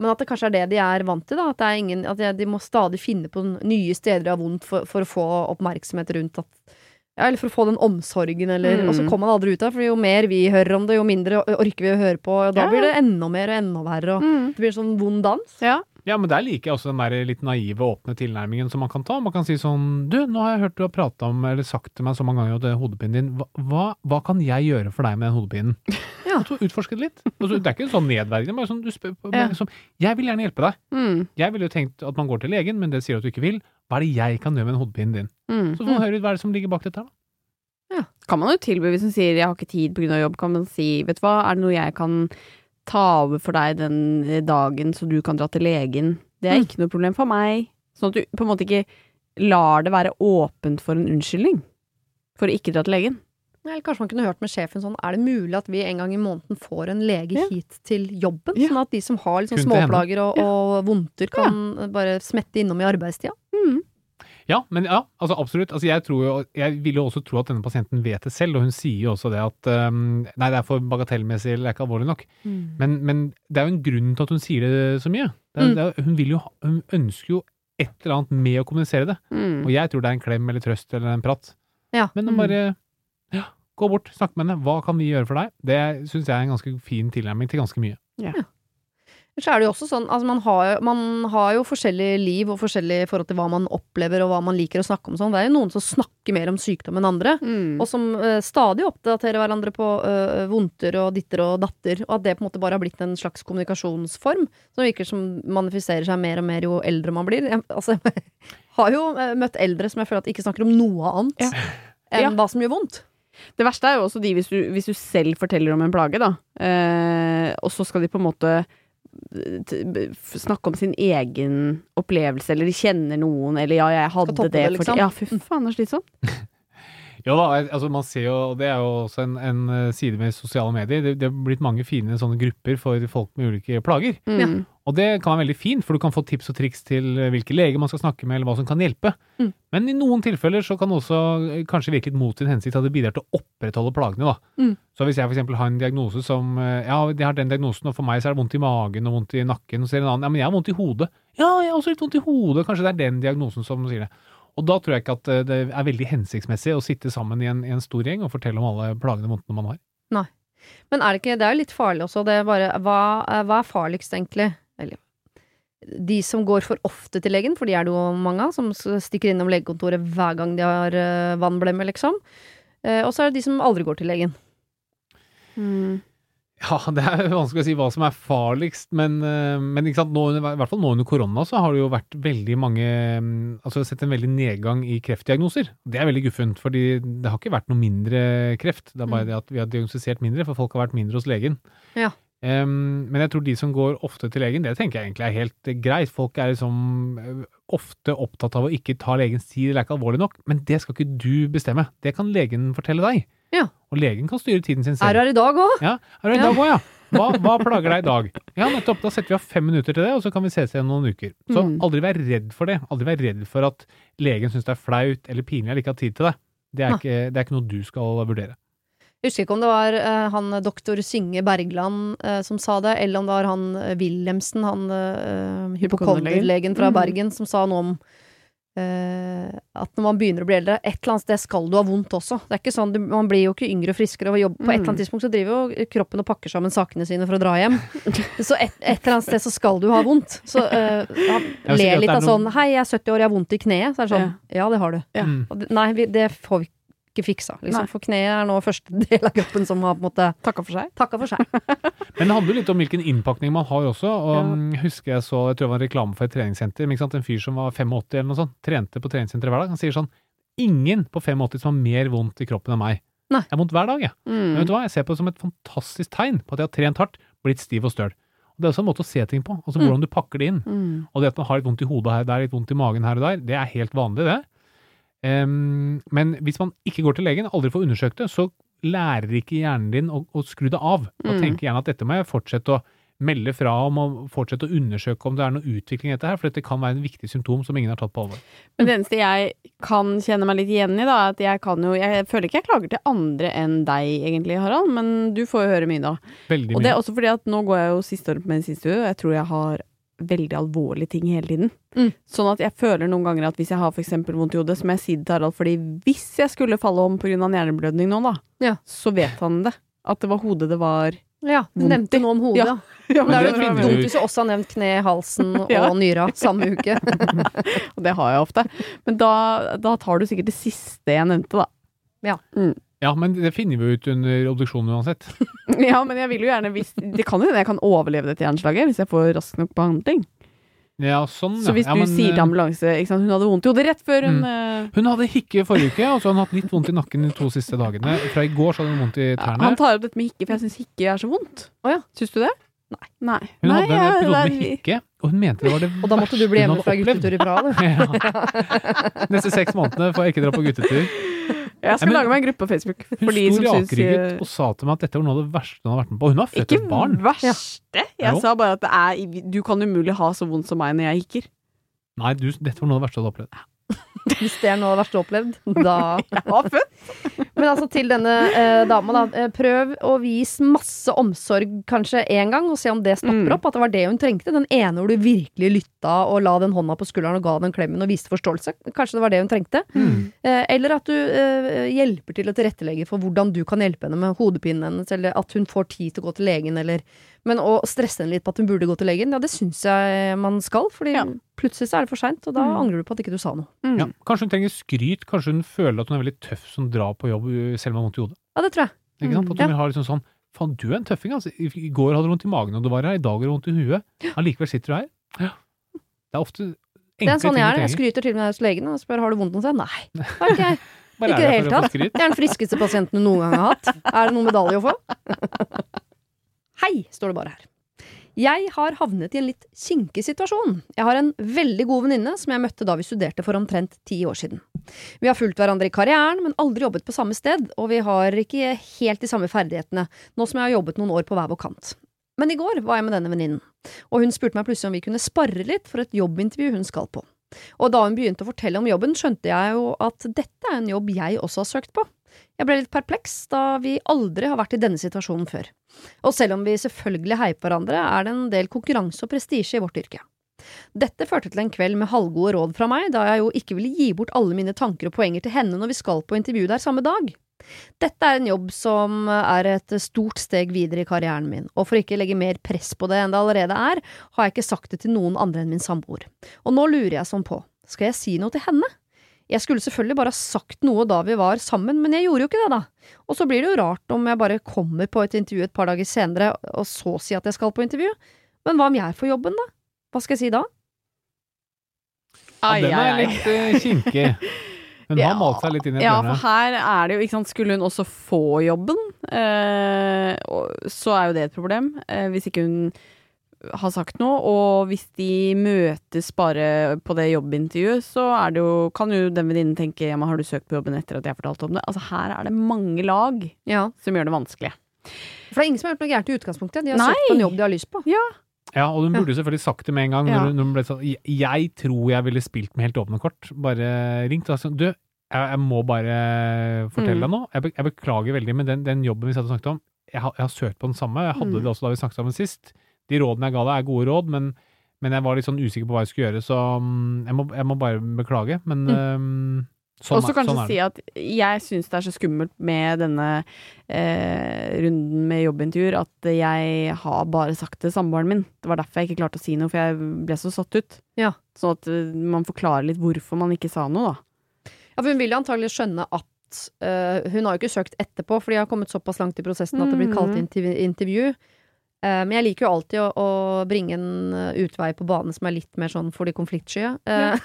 Men at det kanskje er det de er vant til, da. At, det er ingen, at de, de må stadig finne på nye steder de har vondt for, for å få oppmerksomhet rundt at ja, eller for å få den omsorgen, eller Mm. Og så kommer man aldri ut av det, for jo mer vi hører om det, jo mindre orker vi å høre på, og da Ja, blir det enda mer og enda verre, og Mm. det blir en sånn vond dans. Ja. Ja, men der liker jeg også den der litt naive, åpne tilnærmingen som man kan ta. Man kan si sånn Du, nå har jeg hørt du har prata om, eller sagt til meg så mange ganger at det hodepinen din. Hva, hva, hva kan jeg gjøre for deg med den hodepinen? Ja. Og så utforske det litt. Så, det er ikke sånn nedverdigende, bare sånn du spør Ja. liksom, Jeg vil gjerne hjelpe deg. Mm. Jeg ville jo tenkt at man går til legen, men det sier at du ikke vil. Hva er det jeg kan gjøre med den hodepinen din? Mm. Så får man høre ut hva er det som ligger bak dette her, da. Kan man jo tilby, hvis man sier 'jeg har ikke tid pga. jobb', kan man si 'vet du hva, er det noe jeg kan ta over for deg den eh, dagen så du kan dra til legen'? Det er Mm. ikke noe problem for meg. Sånn at du på en måte ikke lar det være åpent for en unnskyldning for å ikke dra til legen. Eller kanskje man kunne hørt med sjefen sånn, er det mulig at vi en gang i måneden får en lege Ja. hit til jobben? Ja. Sånn at de som har liksom småplager og, og vondter kan bare smette innom i arbeidstida? Mm. Ja, men ja, altså absolutt. Altså jeg, tror jo, jeg vil jo også tro at denne pasienten vet det selv, og hun sier jo også det at um, nei, det er for bagatellmessig eller det er ikke alvorlig nok. Men, men det er jo en grunn til at hun sier det så mye. Det er, Mm. det er, hun, vil jo, hun ønsker jo et eller annet med å kommunisere det. Mm. Og jeg tror det er en klem eller trøst eller en prat. Ja. Men hun Mm. bare gå bort, snakke med henne. Hva kan vi gjøre for deg? Det syns jeg er en ganske fin tilnærming til ganske mye. Så er det jo også sånn, altså man har, man har jo forskjellig liv og forskjellig forhold til hva man opplever og hva man liker å snakke om sånn. Det er jo noen som snakker mer om sykdom enn andre. Mm. Og som uh, stadig oppdaterer hverandre på uh, vondter og ditter og datter. Og at det på en måte bare har blitt en slags kommunikasjonsform som virker som manifiserer seg mer og mer jo eldre man blir. Jeg, altså, jeg har jo uh, møtt eldre som jeg føler at ikke snakker om noe annet Ja. enn Ja. hva som gjør vondt. Det verste er jo også de hvis du, hvis du selv forteller om en plage, da. Eh, og så skal de på en måte eh, snakke om sin egen opplevelse, eller de kjenner noen, eller ja, jeg hadde toppe det, det, liksom. Ja, fy faen, det er slitsomt. Ja da, altså man ser jo, og det er jo også en, en eh, side med sosiale medier, det, det har blitt mange fine sånne grupper for folk med ulike plager. Mm. Og det kan være veldig fint, for du kan få tips og triks til eh, hvilke leger man skal snakke med, eller hva som kan hjelpe. Mm. Men i noen tilfeller så kan det også eh, kanskje virke litt mot sin hensikt at det bidrar til å opprettholde plagene. da. Mm. Så hvis jeg f.eks. har en diagnose som eh, Ja, jeg har den diagnosen, og for meg så er det vondt i magen og vondt i nakken, og så er det en annen Ja, men jeg har vondt i hodet. Ja, jeg har også litt vondt i hodet. Kanskje det er den diagnosen som sier det. Og da tror jeg ikke at det er veldig hensiktsmessig å sitte sammen i en, i en stor gjeng og fortelle om alle plagene og vondtene man har. Men er det ikke Det er jo litt farlig også. Det er bare Hva, hva er farligst, egentlig? De som går for ofte til legen, for de er det jo mange av, som stikker innom legekontoret hver gang de har uh, vannblemme, liksom. Eh, og så er det de som aldri går til legen. Mm. Ja, det er vanskelig å si hva som er farligst, men, eh, men ikke sant? Nå, i hvert fall nå under korona så har det jo vært veldig mange mm, Altså sett en veldig nedgang i kreftdiagnoser. Det er veldig guffent, fordi det har ikke vært noe mindre kreft. Det er bare Mm. det at vi har diagnostisert mindre, for folk har vært mindre hos legen. Ja. Em, men jeg tror de som går ofte til legen, det tenker jeg egentlig er helt greit. Folk er liksom eh, ofte opptatt av å ikke ta legens tid, det er ikke alvorlig nok. Men det skal ikke du bestemme. Det kan legen fortelle deg. Ja. Og legen kan styre tiden sin selv. Er du her i dag òg? Ja, er det i Ja. dag òg, ja? Hva, hva plager deg i dag? Ja, nettopp. Da setter vi av fem minutter til det, og så kan vi ses igjen noen uker. Så Mm. aldri vær redd for det. Aldri vær redd for at legen syns det er flaut eller pinlig eller ikke har tid til det. Det er, ikke, det er ikke noe du skal vurdere. Jeg husker ikke om det var uh, han doktor Synge Bergland uh, som sa det, eller om det var han uh, Wilhelmsen, han uh, hypokonderlegen fra mm. Bergen, som sa noe om at når man begynner å bli eldre, et eller annet sted skal du ha vondt også. Det er ikke sånn, Man blir jo ikke yngre og friskere av å jobbe. På et eller annet Mhm. tidspunkt så driver jo kroppen og pakker sammen sakene sine for å dra hjem. Så et, et eller annet sted så skal du ha vondt. Så uh, at litt av sånn Hei, jeg er 70 år, jeg har vondt i kneet. Så er det sånn Ja, det har du. Ja. Mm. Og det, nei, vi, det får vi ikke fiksa. Liksom. For kneet er nå første del av kroppen som har på en måte Takka for seg. takka for seg. Men det handler jo litt om hvilken innpakning man har også. Og Ja. mm, husker jeg så, jeg tror det var en reklame for et treningssenter. Men ikke sant? En fyr som var 85 eller noe sånt, trente på treningssenteret hver dag. Han sier sånn Ingen på 85 som har mer vondt i kroppen enn meg. Nei. Jeg har vondt hver dag, jeg. Men vet Mm. du hva, jeg ser på det som et fantastisk tegn på at jeg har trent hardt, blitt stiv og støl. Det er også en måte å se ting på, altså Mm. hvordan du pakker det inn. Mm. Og det at man har litt vondt i hodet her og der, litt vondt i magen her og der, det er helt vanlig, det. Men hvis man ikke går til legen, aldri får undersøkt det, så lærer ikke hjernen din å, å skru det av. Og Mm. tenker gjerne at dette må jeg fortsette å melde fra om, og fortsette å undersøke om det er noe utvikling i dette her, for dette kan være en viktig symptom som ingen har tatt på alvor. Men det eneste jeg kan kjenne meg litt igjen i, da, er at jeg kan jo Jeg føler ikke jeg klager til andre enn deg, egentlig, Harald, men du får jo høre mye, da. Veldig Og det er også fordi at nå går jeg jo siste året på medisinstudie, og jeg tror jeg har veldig alvorlige ting hele tiden. Mm. Sånn at jeg føler noen ganger at hvis jeg har for eksempel vondt i hodet, så må jeg si det til Harald, fordi hvis jeg skulle falle om pga. hjerneblødning nå, da, Ja. så vet han det. At det var hodet det var Ja, du nevnte noe om hodet, Ja. ja. Men det er det finner dumt du hvis du også har nevnt kne, halsen og Ja. nyra samme uke. Og det har jeg ofte. Men da, da tar du sikkert det siste jeg nevnte, da. Ja, men det finner vi ut under obduksjonen uansett. Ja, men jeg vil jo gjerne hvis Det kan jo hende jeg kan overleve dette hjerneslaget hvis jeg får rask nok behandling. Ja, sånn, Så hvis ja. du ja, men, sier til eh, ambulanse ikke sant? Hun hadde vondt i hodet rett før hun eh, Hun hadde hikke forrige uke, og så har hun hatt litt vondt i nakken de to siste dagene. Fra i går så hadde hun vondt i ja, tærne. Han tar opp dette med hikke, for jeg syns hikke er så vondt. Å ja. Syns du det? Nei. Nei. Hun Nei, hadde en episode med er- hikke, og hun mente det var det verste hun hadde opplevd. Og da måtte du bli hjemme fra guttetur i Praha, du. Ja. Neste seks månedene får jeg ikke dra på guttetur. Jeg skal lage meg en gruppe på Facebook Hun sto rakrygget og sa til meg at dette var noe av det verste hun har vært med på. Hun har født Ikke et barn. Ikke verste. Jeg sa bare at det er Du kan umulig ha så vondt som meg når jeg hikker. Nei, du, dette var noe av det verste du hadde opplevd. Hvis det er noe av det verste du har opplevd, da Jeg har født. Men altså til denne eh, dama, da. Eh, prøv å vise masse omsorg kanskje én gang, og se om det stopper Mm. opp. At det var det hun trengte. Den ene hvor du virkelig lytta og la den hånda på skulderen og ga den klemmen og viste forståelse. Kanskje det var det hun trengte. Mm. Eh, eller at du eh, hjelper til å tilrettelegge for hvordan du kan hjelpe henne med hodepinen hennes, eller at hun får tid til å gå til legen, eller Men å stresse henne litt på at hun burde gå til legen, ja, det syns jeg man skal, fordi Ja. plutselig så er det for seint, og da Mm. angrer du på at ikke du sa noe. Mm. Ja. Kanskje hun trenger skryt, kanskje hun føler at hun er veldig tøff som drar på jobb selv om hun har vondt i hodet. Ja, det tror jeg. Ikke sant? Mm. At hun ja. har liksom sånn Faen, du er en tøffing, altså. I går hadde du vondt i magen og du var her, i dag har du vondt i huet. Allikevel sitter du her. Ja. Det er ofte Det er en sånn ting jeg er. Jeg trenger. skryter til og med hos legen og spør har du vondt noe sted. Nei. Har ikke jeg. Ikke i det hele tatt. Jeg er den friskeste pasienten du noen gang har hatt. Er det noen medalje å få? Står det bare her. Jeg har havnet i en litt kinkig situasjon. Jeg har en veldig god venninne som jeg møtte da vi studerte for omtrent ti år siden. Vi har fulgt hverandre i karrieren, men aldri jobbet på samme sted, og vi har ikke helt de samme ferdighetene, nå som jeg har jobbet noen år på hver vår kant. Men i går var jeg med denne venninnen. Og hun spurte meg plutselig om vi kunne sparre litt for et jobbintervju hun skal på. Og da hun begynte å fortelle om jobben, skjønte jeg jo at dette er en jobb jeg også har søkt på. Jeg ble litt perpleks, da vi aldri har vært i denne situasjonen før. Og selv om vi selvfølgelig heier på hverandre, er det en del konkurranse og prestisje i vårt yrke. Dette førte til en kveld med halvgode råd fra meg, da jeg jo ikke ville gi bort alle mine tanker og poenger til henne når vi skal på intervju der samme dag. Dette er en jobb som er et stort steg videre i karrieren min, og for ikke legge mer press på det enn det allerede er, har jeg ikke sagt det til noen andre enn min samboer. Og nå lurer jeg sånn på, skal jeg si noe til henne? Jeg skulle selvfølgelig bare ha sagt noe da vi var sammen, men jeg gjorde jo ikke det, da. Og så blir det jo rart om jeg bare kommer på et intervju et par dager senere, og så sier at jeg skal på intervju. Men hva om jeg får jobben, da? Hva skal jeg si da? Ja, den er Ai, ai, ai. litt eh, kinkig. Hun har Ja. malt seg litt inn i et Ja, hjørne. for her er det jo, ikke sant, skulle hun også få jobben, eh, så er jo det et problem, eh, hvis ikke hun har sagt noe, og hvis de møtes bare på det jobbintervjuet, så er det jo, kan jo den venninnen tenke, ja, men har du søkt på jobben etter at jeg fortalte om det? Altså her er det mange lag Ja, som gjør det vanskelig. For det er ingen som har gjort noe gærent i utgangspunktet. De har Nei. søkt på en jobb de har lyst på. Ja, og hun burde jo selvfølgelig sagt det med en gang. Ja. Når hun, når hun ble sånn, jeg, tror jeg ville spilt med helt åpne kort. Bare ringt og sagt du, jeg, jeg må bare fortelle Mm. deg noe. Jeg, jeg beklager veldig, men den, den jobben vi satt og snakket om, jeg, har- jeg har søkt på den samme. Jeg hadde Mm. det også da vi snakket sammen sist. De rådene jeg ga deg, er gode råd, men, men jeg var litt sånn usikker på hva jeg skulle gjøre, så mm, jeg, må, jeg må bare beklage. Men mm. sånn, Og så er- kanskje sånn si at jeg syns det er så skummelt med denne eh, runden med jobbintervjuer at jeg har bare sagt til samboeren min. Det var derfor jeg ikke klarte å si noe, for jeg ble så satt ut. Ja. Sånn at eh, man forklarer litt hvorfor man ikke sa noe, da. Ja, for hun vil jo antagelig skjønne at uh, Hun har jo ikke søkt etterpå, for de har kommet såpass langt i prosessen at det blir kalt inn til intervju. Eh, men jeg liker jo alltid å, å bringe en eh, utvei på banen som er litt mer sånn for de konfliktsky. Ja.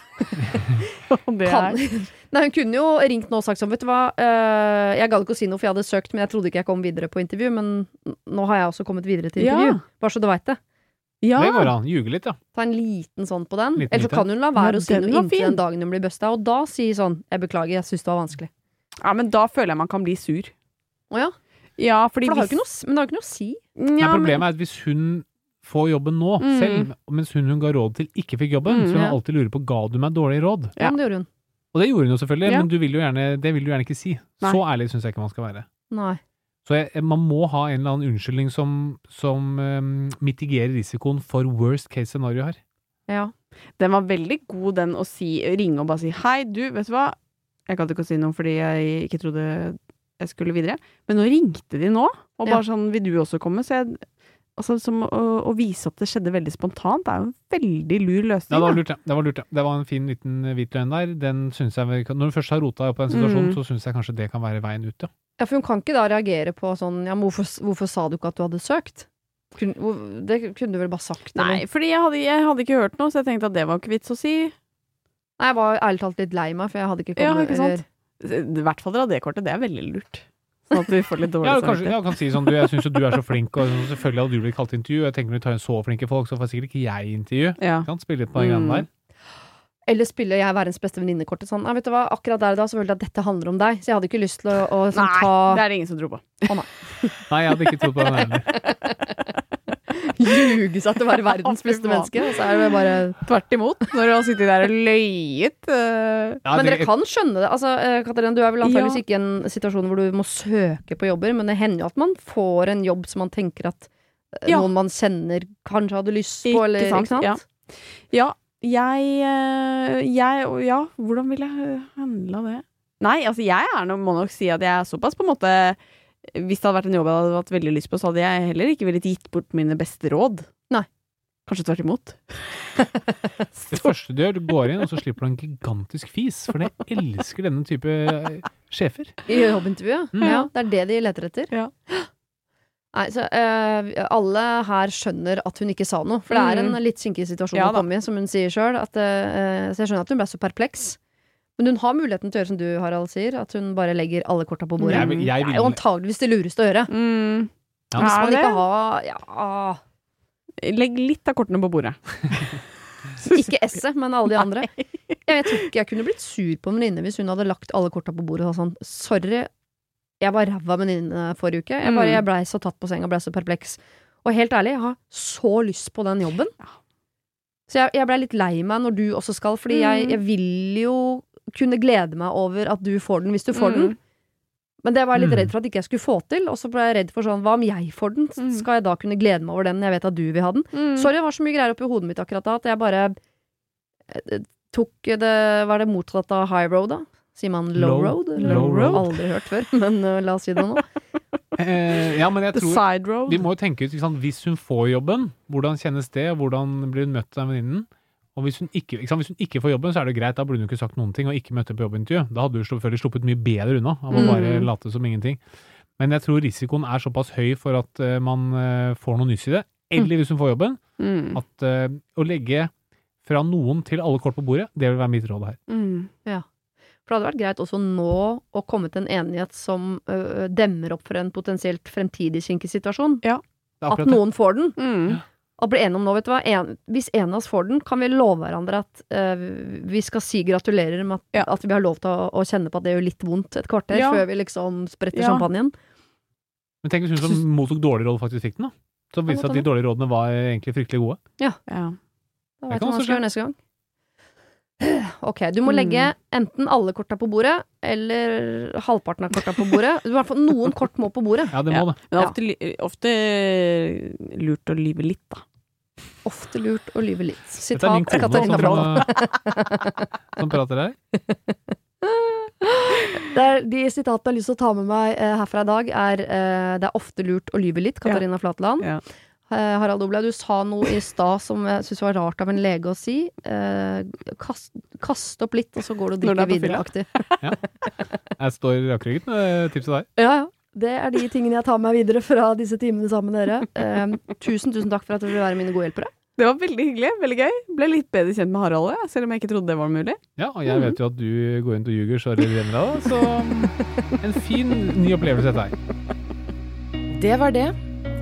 det kan, nei, hun kunne jo ringt nå og sagt sånn, vet du hva, eh, jeg gadd ikke å si noe for jeg hadde søkt, men jeg trodde ikke jeg kom videre på intervju, men nå har jeg også kommet videre til intervju. Ja. Bare så du veit det. Ja. Det går an. Ljuge litt, ja. Ta en liten sånn på den. Eller så kan hun la være å si noe inntil den dagen hun blir busta, og da si sånn, jeg beklager, jeg syns det var vanskelig. ja, men da føler jeg man kan bli sur. Å ja, Ja, fordi for det har jo ikke noe, s- men det har jo ikke noe å si. Nei, Ja, men- problemet er at hvis hun får jobben nå, Mm. selv, mens hun hun ga råd til, ikke fikk jobben, Mm, så vil hun ja. alltid lure på ga du meg dårlig råd. Ja, Ja. men det gjorde hun. Og det gjorde hun jo selvfølgelig, Ja. men du vil jo gjerne, det vil du gjerne ikke si. Nei. Så ærlig syns jeg ikke man skal være. Nei. Så jeg, man må ha en eller annen unnskyldning som, som um, mitigerer risikoen for worst case scenario her. Ja. Den var veldig god, den å si, ringe og bare si hei, du, vet du hva, jeg gadd ikke å si noe fordi jeg ikke trodde jeg skulle videre, men nå ringte de nå, og Ja. bare sånn, vil du også komme? Så jeg, altså, som å, å vise at det skjedde veldig spontant, det er jo en veldig lur Ja, løsning. det var lurt, ja. Det var, lurt, ja. det var en fin liten hvit løgn der. Den synes jeg, Når du først har rota opp en den situasjonen, Mm. så syns jeg kanskje det kan være veien ut, ja. ja, for hun kan ikke da reagere på sånn, ja, men hvorfor, hvorfor sa du ikke at du hadde søkt? Kun, hvor- det kunne du vel bare sagt, Nei, fordi jeg hadde, jeg hadde ikke hørt noe, så jeg tenkte at det var ikke vits å si. Nei, jeg var ærlig talt litt lei meg, for jeg hadde ikke kommet Ja, ikke sant? I hvert fall dra det kortet, det er veldig lurt. Sånn at du får litt dårlig Ja, samvittighet. ja, kan si sånn, du, jeg syns jo du er så flink, og sånn, selvfølgelig hadde du blitt kalt til intervju. Jeg tenker når du tar inn så flinke folk, så får sikkert ikke jeg intervju. Ja. Kan? Spille litt på den Mm. der. Eller spille jeg er verdens beste venninnekortet sånn. Nei, vet du hva, akkurat der og da så følte jeg at dette handler om deg, så jeg hadde ikke lyst til å, å sånn, Nei, ta det er det ingen som tror på. Å, Nei, nei, jeg hadde ikke trodd på den heller. Ljuge at det var verdens beste menneske, og så er det bare Tvert imot, når du har sittet der og løyet. øh, Ja, Men dere kan skjønne det. Altså, eh, Katarina, du er vel antakeligvis Ja. ikke i en situasjon hvor du må søke på jobber, men det hender jo at man får en jobb som man tenker at eh, Ja. noen man kjenner kanskje hadde lyst på, Ikke eller sant, ikke sant? ja. Ja, jeg, jeg Ja, hvordan vil jeg handla det? Nei, altså jeg er må nok si at jeg er såpass på en måte Hvis det hadde vært en jobb jeg hadde hatt veldig lyst på, så hadde jeg heller ikke villet gitt bort mine beste råd. Nei. Kanskje tvert imot. Det første du gjør, du går inn, og så slipper du en gigantisk fis. For jeg elsker denne type eh, sjefer. I jobbintervjuet? Mm. Ja, det er det de leter etter. Ja. Nei, så uh, alle her skjønner at hun ikke sa noe, for det er en Mm. litt kinkig situasjon Ja å komme i, som hun sier sjøl. Så jeg skjønner at hun ble så perpleks. Men hun har muligheten til å gjøre som du, Harald, sier, at hun bare legger alle korta på bordet. Jeg, vil- jeg det er jo antageligvis det lureste å gjøre. Mm. Ja. Hvis man ikke har ja, Legg litt av kortene på bordet. Ikke Esset, men alle de andre. Jeg, jeg tror ikke jeg kunne blitt sur på en venninne hvis hun hadde lagt alle korta på bordet og sa sånn Sorry, jeg var ræva venninne forrige uke. Jeg, bare, Mm. jeg blei så tatt på senga, blei så perpleks. Og helt ærlig, jeg har så lyst på den jobben. Så jeg, jeg blei litt lei meg når du også skal, fordi jeg, Mm. jeg vil jo kunne glede meg over at du får den hvis du får den. Mm. Men det var jeg litt Mm. redd for at ikke jeg skulle få til, og så ble jeg redd for sånn, hva om jeg får den? Mm. Skal jeg da kunne glede meg over den? Jeg vet at du vil ha den. Mm. Sorry, det var så mye greier oppi hodet mitt akkurat da, at jeg bare eh, tok det Var det motsatt av high road, da? Sier man low, Low- road? eller? low road. Aldri hørt før, men uh, la oss si det nå. Eh, ja, men jeg tror side road. Vi må jo tenke ut, ikke sant, hvis hun får jobben, hvordan kjennes det? Hvordan blir hun møtt av venninnen? Og hvis hun, ikke, ikke hvis hun ikke får jobben, så er det greit, da burde hun ikke sagt noen ting og ikke møtt opp på jobbintervju. Da hadde hun selvfølgelig sluppet mye bedre unna av å Mm. bare late som ingenting. Men jeg tror risikoen er såpass høy for at uh, man uh, får noe nyss i det. Eller hvis hun får jobben, Mm. at uh, å legge fra noen til alle kort på bordet, det vil være mitt råd her. Mm. For det hadde vært greit også nå å komme til en enighet som demmer opp for en potensielt fremtidig kinkig situasjon. Det er At noen får den. Mm. At bli enige om nå, vet du hva. En, hvis en av oss får den, kan vi love hverandre at uh, vi skal si gratulerer med at, Ja. at vi har lov til å, å kjenne på at det gjør litt vondt et kvarter, Ja. før vi liksom spretter Ja. champagnen. Men tenk hvis hun som mottok dårlig råd, faktisk fikk den, da. Så viste det at de dårlige rådene var egentlig fryktelig gode. Ja. Da veit du hva man skal gjøre neste gang. Ok, du må Mm. legge enten alle korta på bordet, eller halvparten av korta på bordet. I hvert fall noen kort må på bordet. Ja, det må Ja. det. Men det er ofte, ofte lurt å lyve litt, da. Ofte lurt å lyve litt. Dette er min Sitat kone Katarina som, eh, som prater her. Det er, de sitatene jeg har lyst til å ta med meg eh, herfra i dag, er eh, Det er ofte lurt å lyve litt, Katarina Flatland. Ja. Eh, Harald Oblaug, du sa noe i stad som jeg syns var rart av en lege å si. Eh, kast, kast opp litt, og så går du og drikker er videre-aktig. Jeg står rakrygget med tipset der. Ja, ja. Det er de tingene jeg tar med meg videre fra disse timene sammen med dere. Eh, tusen, tusen takk for at dere vil være mine gode hjelpere. Det var veldig hyggelig. Veldig gøy. Ble litt bedre kjent med Harald, jeg, selv om jeg ikke trodde det var mulig. Ja, og jeg vet jo at du går rundt og ljuger så det renner av, så mm, en fin ny opplevelse dette her. Det var det.